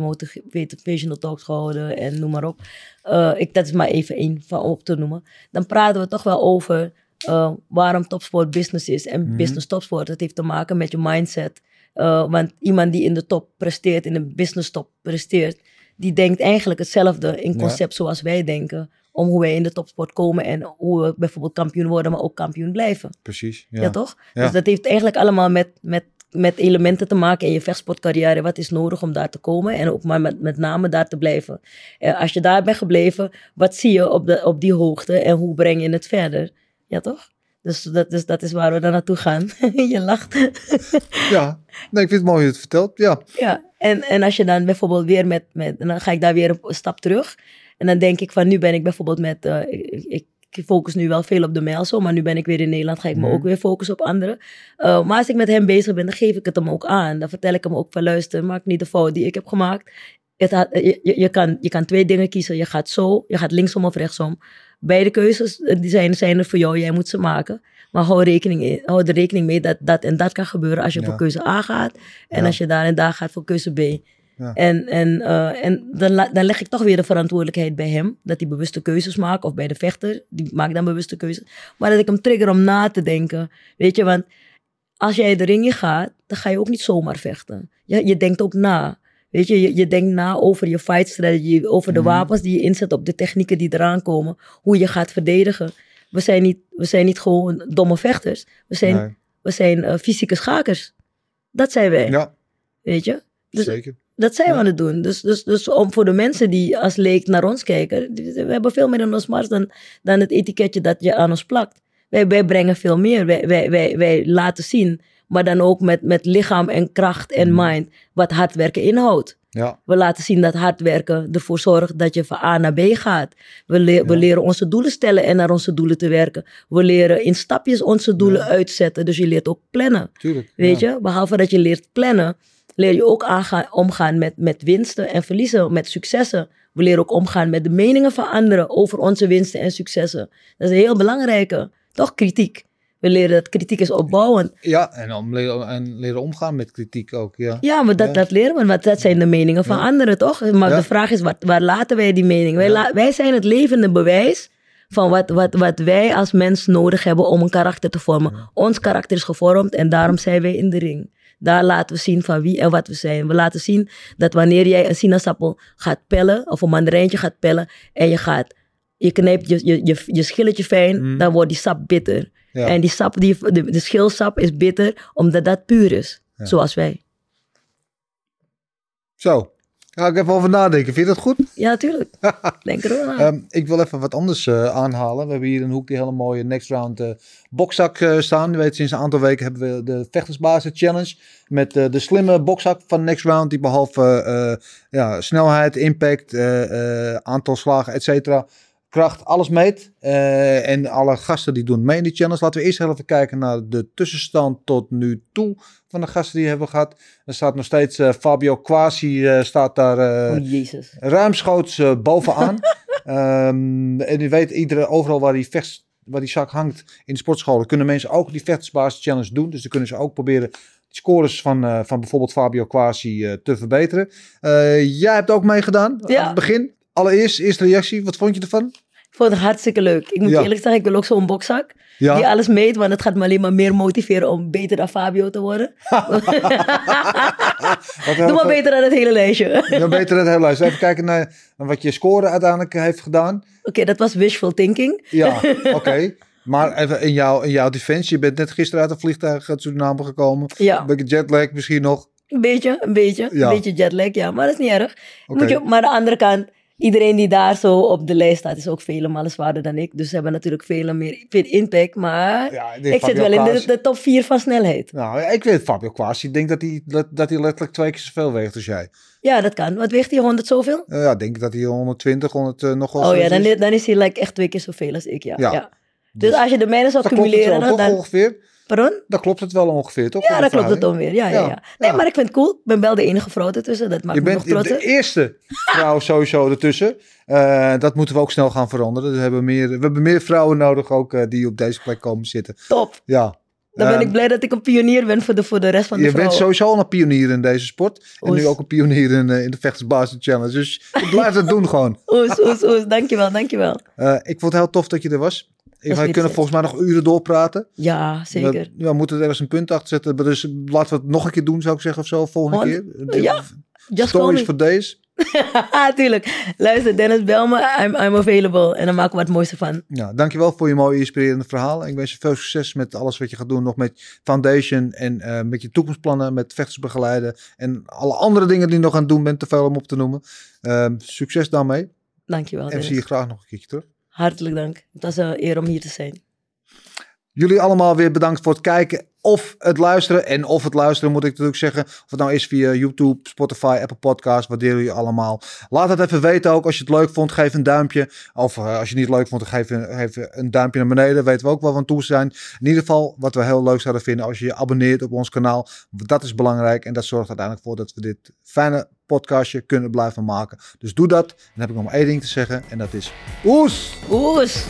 motivational talks gehouden en noem maar op. Eh, ik, dat is maar even één van op te noemen. Dan praten we toch wel over eh, waarom topsport business is. En Mhm. business topsport, dat heeft te maken met je mindset. Eh, want iemand die in de top presteert, in de business top presteert, die denkt eigenlijk hetzelfde in Ja. concept zoals wij denken. Om hoe wij in de topsport komen en hoe we bijvoorbeeld kampioen worden, maar ook kampioen blijven. Precies. Ja, Ja, toch? Ja. Dus dat heeft eigenlijk allemaal met, met, met elementen te maken in je vechtsportcarrière. Wat is nodig om daar te komen en ook maar met, met name daar te blijven. Eh, als je daar bent gebleven, wat zie je op, de, op die hoogte en hoe breng je het verder? Ja, toch? Dus dat, dus dat is waar we dan naartoe gaan. je lacht. ja. Nee, ik vind het mooi hoe je het vertelt. Ja. Ja, en, en als je dan bijvoorbeeld weer met, met, en dan ga ik daar weer een stap terug. En dan denk ik van, nu ben ik bijvoorbeeld met, eh, ik, ik ik focus nu wel veel op de Melso, maar nu ben ik weer in Nederland, ga ik me Mhm. ook weer focussen op anderen. Eh, maar als ik met hem bezig ben, dan geef ik het hem ook aan. Dan vertel ik hem ook van, luister, maak niet de fout die ik heb gemaakt. Het had, je, kan, je kan twee dingen kiezen. Je gaat zo, je gaat linksom of rechtsom. Beide keuzes eh, die zijn, zijn er voor jou, jij moet ze maken. Maar hou, rekening in, hou er rekening mee dat dat en dat kan gebeuren als je Ja. voor keuze A gaat. En Ja. als je daar en daar gaat voor keuze B. Ja. En, en, eh, en dan, dan leg ik toch weer de verantwoordelijkheid bij hem. Dat hij bewuste keuzes maakt. Of bij de vechter. Die maakt dan bewuste keuzes. Maar dat ik hem trigger om na te denken. Weet je, want als jij de ring in gaat. Dan ga je ook niet zomaar vechten. Je, je denkt ook na. Weet je, je, je denkt na over je fight strategy. Over de Mhm. wapens die je inzet. Op de technieken die eraan komen. Hoe je gaat verdedigen. We zijn niet, we zijn niet gewoon domme vechters. We zijn, Nee. we zijn eh, fysieke schakers. Dat zijn wij. ja, Weet je? Dus zeker. Dat zijn we aan het doen. Dus, dus, dus om voor de mensen die als leek naar ons kijken, we hebben veel meer in ons mars dan, dan het etiketje dat je aan ons plakt. Wij, wij brengen veel meer. Wij, wij, wij, wij laten zien, maar dan ook met, met lichaam en kracht en Mhm. mind, wat hard werken inhoudt. Ja, We laten zien dat hard werken ervoor zorgt dat je van A naar B gaat. We, le- we leren onze doelen stellen en naar onze doelen te werken. We leren in stapjes onze doelen Ja. uitzetten. Dus je leert ook plannen. tuurlijk. Weet je, behalve dat je leert plannen, leer je ook aangaan, omgaan met, met winsten en verliezen, met successen. We leren ook omgaan met de meningen van anderen over onze winsten en successen. Dat is een heel belangrijke, toch kritiek. We leren dat kritiek is opbouwend. Ja, en, om leren, en leren omgaan met kritiek ook, ja. Ja, maar dat, Ja. dat leren we, want dat zijn de meningen van anderen, toch? Maar Ja. de vraag is, wat, waar laten wij die mening? Wij, la- wij zijn het levende bewijs van wat, wat, wat wij als mens nodig hebben om een karakter te vormen. Ons karakter is gevormd en daarom zijn wij in de ring. Daar laten we zien van wie en wat we zijn. We laten zien dat wanneer jij een sinaasappel gaat pellen, of een mandarijntje gaat pellen, en je gaat, je knijpt je, je, je, je schilletje fijn, Mm. dan wordt die sap bitter. Ja. En die sap, die, de, de schilsap is bitter, omdat dat puur is. Ja. Zoals wij. Zo, ga ik even over nadenken. Vind je dat goed? Ja, natuurlijk. Denk er wel aan. Ehm, ik wil even wat anders eh, aanhalen. We hebben hier de hoek die hele mooie Next Round eh bokzak eh, staan. Je weet, sinds een aantal weken hebben we de Vechtersbasis Challenge. Met de slimme bokzak van Next Round. Die behalve eh, ja, snelheid, impact, aantal slagen, et cetera. Kracht, alles meet. Eh, en alle gasten die doen mee in die challenge. Laten we eerst even kijken naar de tussenstand tot nu toe. Van de gasten die we hebben gehad. Er staat nog steeds eh, Fabio Quasi. eh, staat daar oh, jezus. ruimschoots bovenaan. Ehm, en je weet, iedere, overal waar die, vechts, waar die zak hangt in de sportscholen, kunnen mensen ook die vechtersbasis challenge doen. Dus dan kunnen ze ook proberen de scores van, van bijvoorbeeld Fabio Quasi te verbeteren. Jij hebt ook meegedaan Ja. aan het begin. Allereerst, eerste reactie, wat vond je ervan? Vond het hartstikke leuk. Ik moet Ja. eerlijk zeggen, ik wil ook zo'n bokzak. Ja, Die alles meet, want het gaat me alleen maar meer motiveren om beter dan Fabio te worden. Doe maar beter dan het hele lijstje. Oké, Dan beter het hele lijst. Even kijken naar, wat je score uiteindelijk heeft gedaan. dat was wishful thinking. Ja, oké. Maar even in jouw, in jouw defensie, je bent net gisteren uit een vliegtuig uit Suriname gekomen. Ja, Een beetje jetlag misschien nog. een beetje, een beetje. Ja. Een beetje jetlag, ja. Maar dat is niet erg. Oké. Moet je, maar aan de andere kant, iedereen die daar zo op de lijst staat, is ook vele malen zwaarder dan ik. Dus ze hebben natuurlijk vele meer impact. Maar Ja, ik zit wel in de, top 4 van snelheid. Nou, ik weet Fabio Quasi. Ik denk dat hij, dat, dat hij letterlijk twee keer zoveel weegt als jij. Ja, dat kan. Wat weegt hij? 100 zoveel? Eh, ja, ik denk dat hij 120, 100 eh, nog wel Oh ja, dan, is. dan is hij like echt twee keer zoveel als ik, ja. Ja. ja. Dus als je de mijne zou cumuleren, dan ongeveer? Pardon? Dat klopt het wel ongeveer, toch? Ja, de klopt het dan weer. Ja, ja, Ja. Nee, maar ik vind het cool. Ik ben wel de enige vrouw ertussen. Dat maakt Je me nog bent trots. de eerste vrouw sowieso ertussen. Eh, dat moeten we ook snel gaan veranderen. Dus we, hebben meer, we hebben meer vrouwen nodig ook eh, die op deze plek komen zitten. Top. Ja. Dan ben Ehm, ik blij dat ik een pionier ben voor de, voor de rest van de Je vrouwen. bent sowieso al een pionier in deze sport. En Oes. nu ook een pionier in, eh, in de Vechtersbasis Challenge. Dus je blijft het doen gewoon. Oes, oes, oes. Dankjewel, dankjewel. Eh, ik vond het heel tof dat je er was. Wij kunnen volgens mij nog uren doorpraten. Ja, zeker. We, we moeten er ergens een punt achter zetten. Dus laten we het nog een keer doen, zou ik zeggen, of zo, volgende Gewoon- keer. ja, Just Stories for days. Tuurlijk. Luister, Dennis, bel me. I'm, I'm available. En dan maken we het mooiste van. Ja, dankjewel voor je mooie inspirerende verhaal. Ik wens je veel succes met alles wat je gaat doen. Nog met Foundation en eh, met je toekomstplannen, met vechters begeleiden. En alle andere dingen die je nog aan het doen bent, te veel om op te noemen. Ehm, succes daarmee. Dankjewel, En we zien je graag nog een keertje terug. Hartelijk dank. Het was een eer om hier te zijn. Jullie allemaal weer bedankt voor het kijken of het luisteren. En of het luisteren moet ik natuurlijk zeggen. Of het nou is via YouTube, Spotify, Apple Podcasts. Waarderen jullie allemaal. Laat het even weten ook. Als je het leuk vond, geef een duimpje. Of eh, als je het niet leuk vond, geef, een- geef een duimpje naar beneden. Weten we ook waar we aan toe zijn. In ieder geval, wat we heel leuk zouden vinden als je je abonneert op ons kanaal. Dat is belangrijk. En dat zorgt uiteindelijk voor dat we dit fijne podcastje kunnen blijven maken. Dus doe dat. Dan heb ik nog maar één ding te zeggen. En dat is oes! Oes.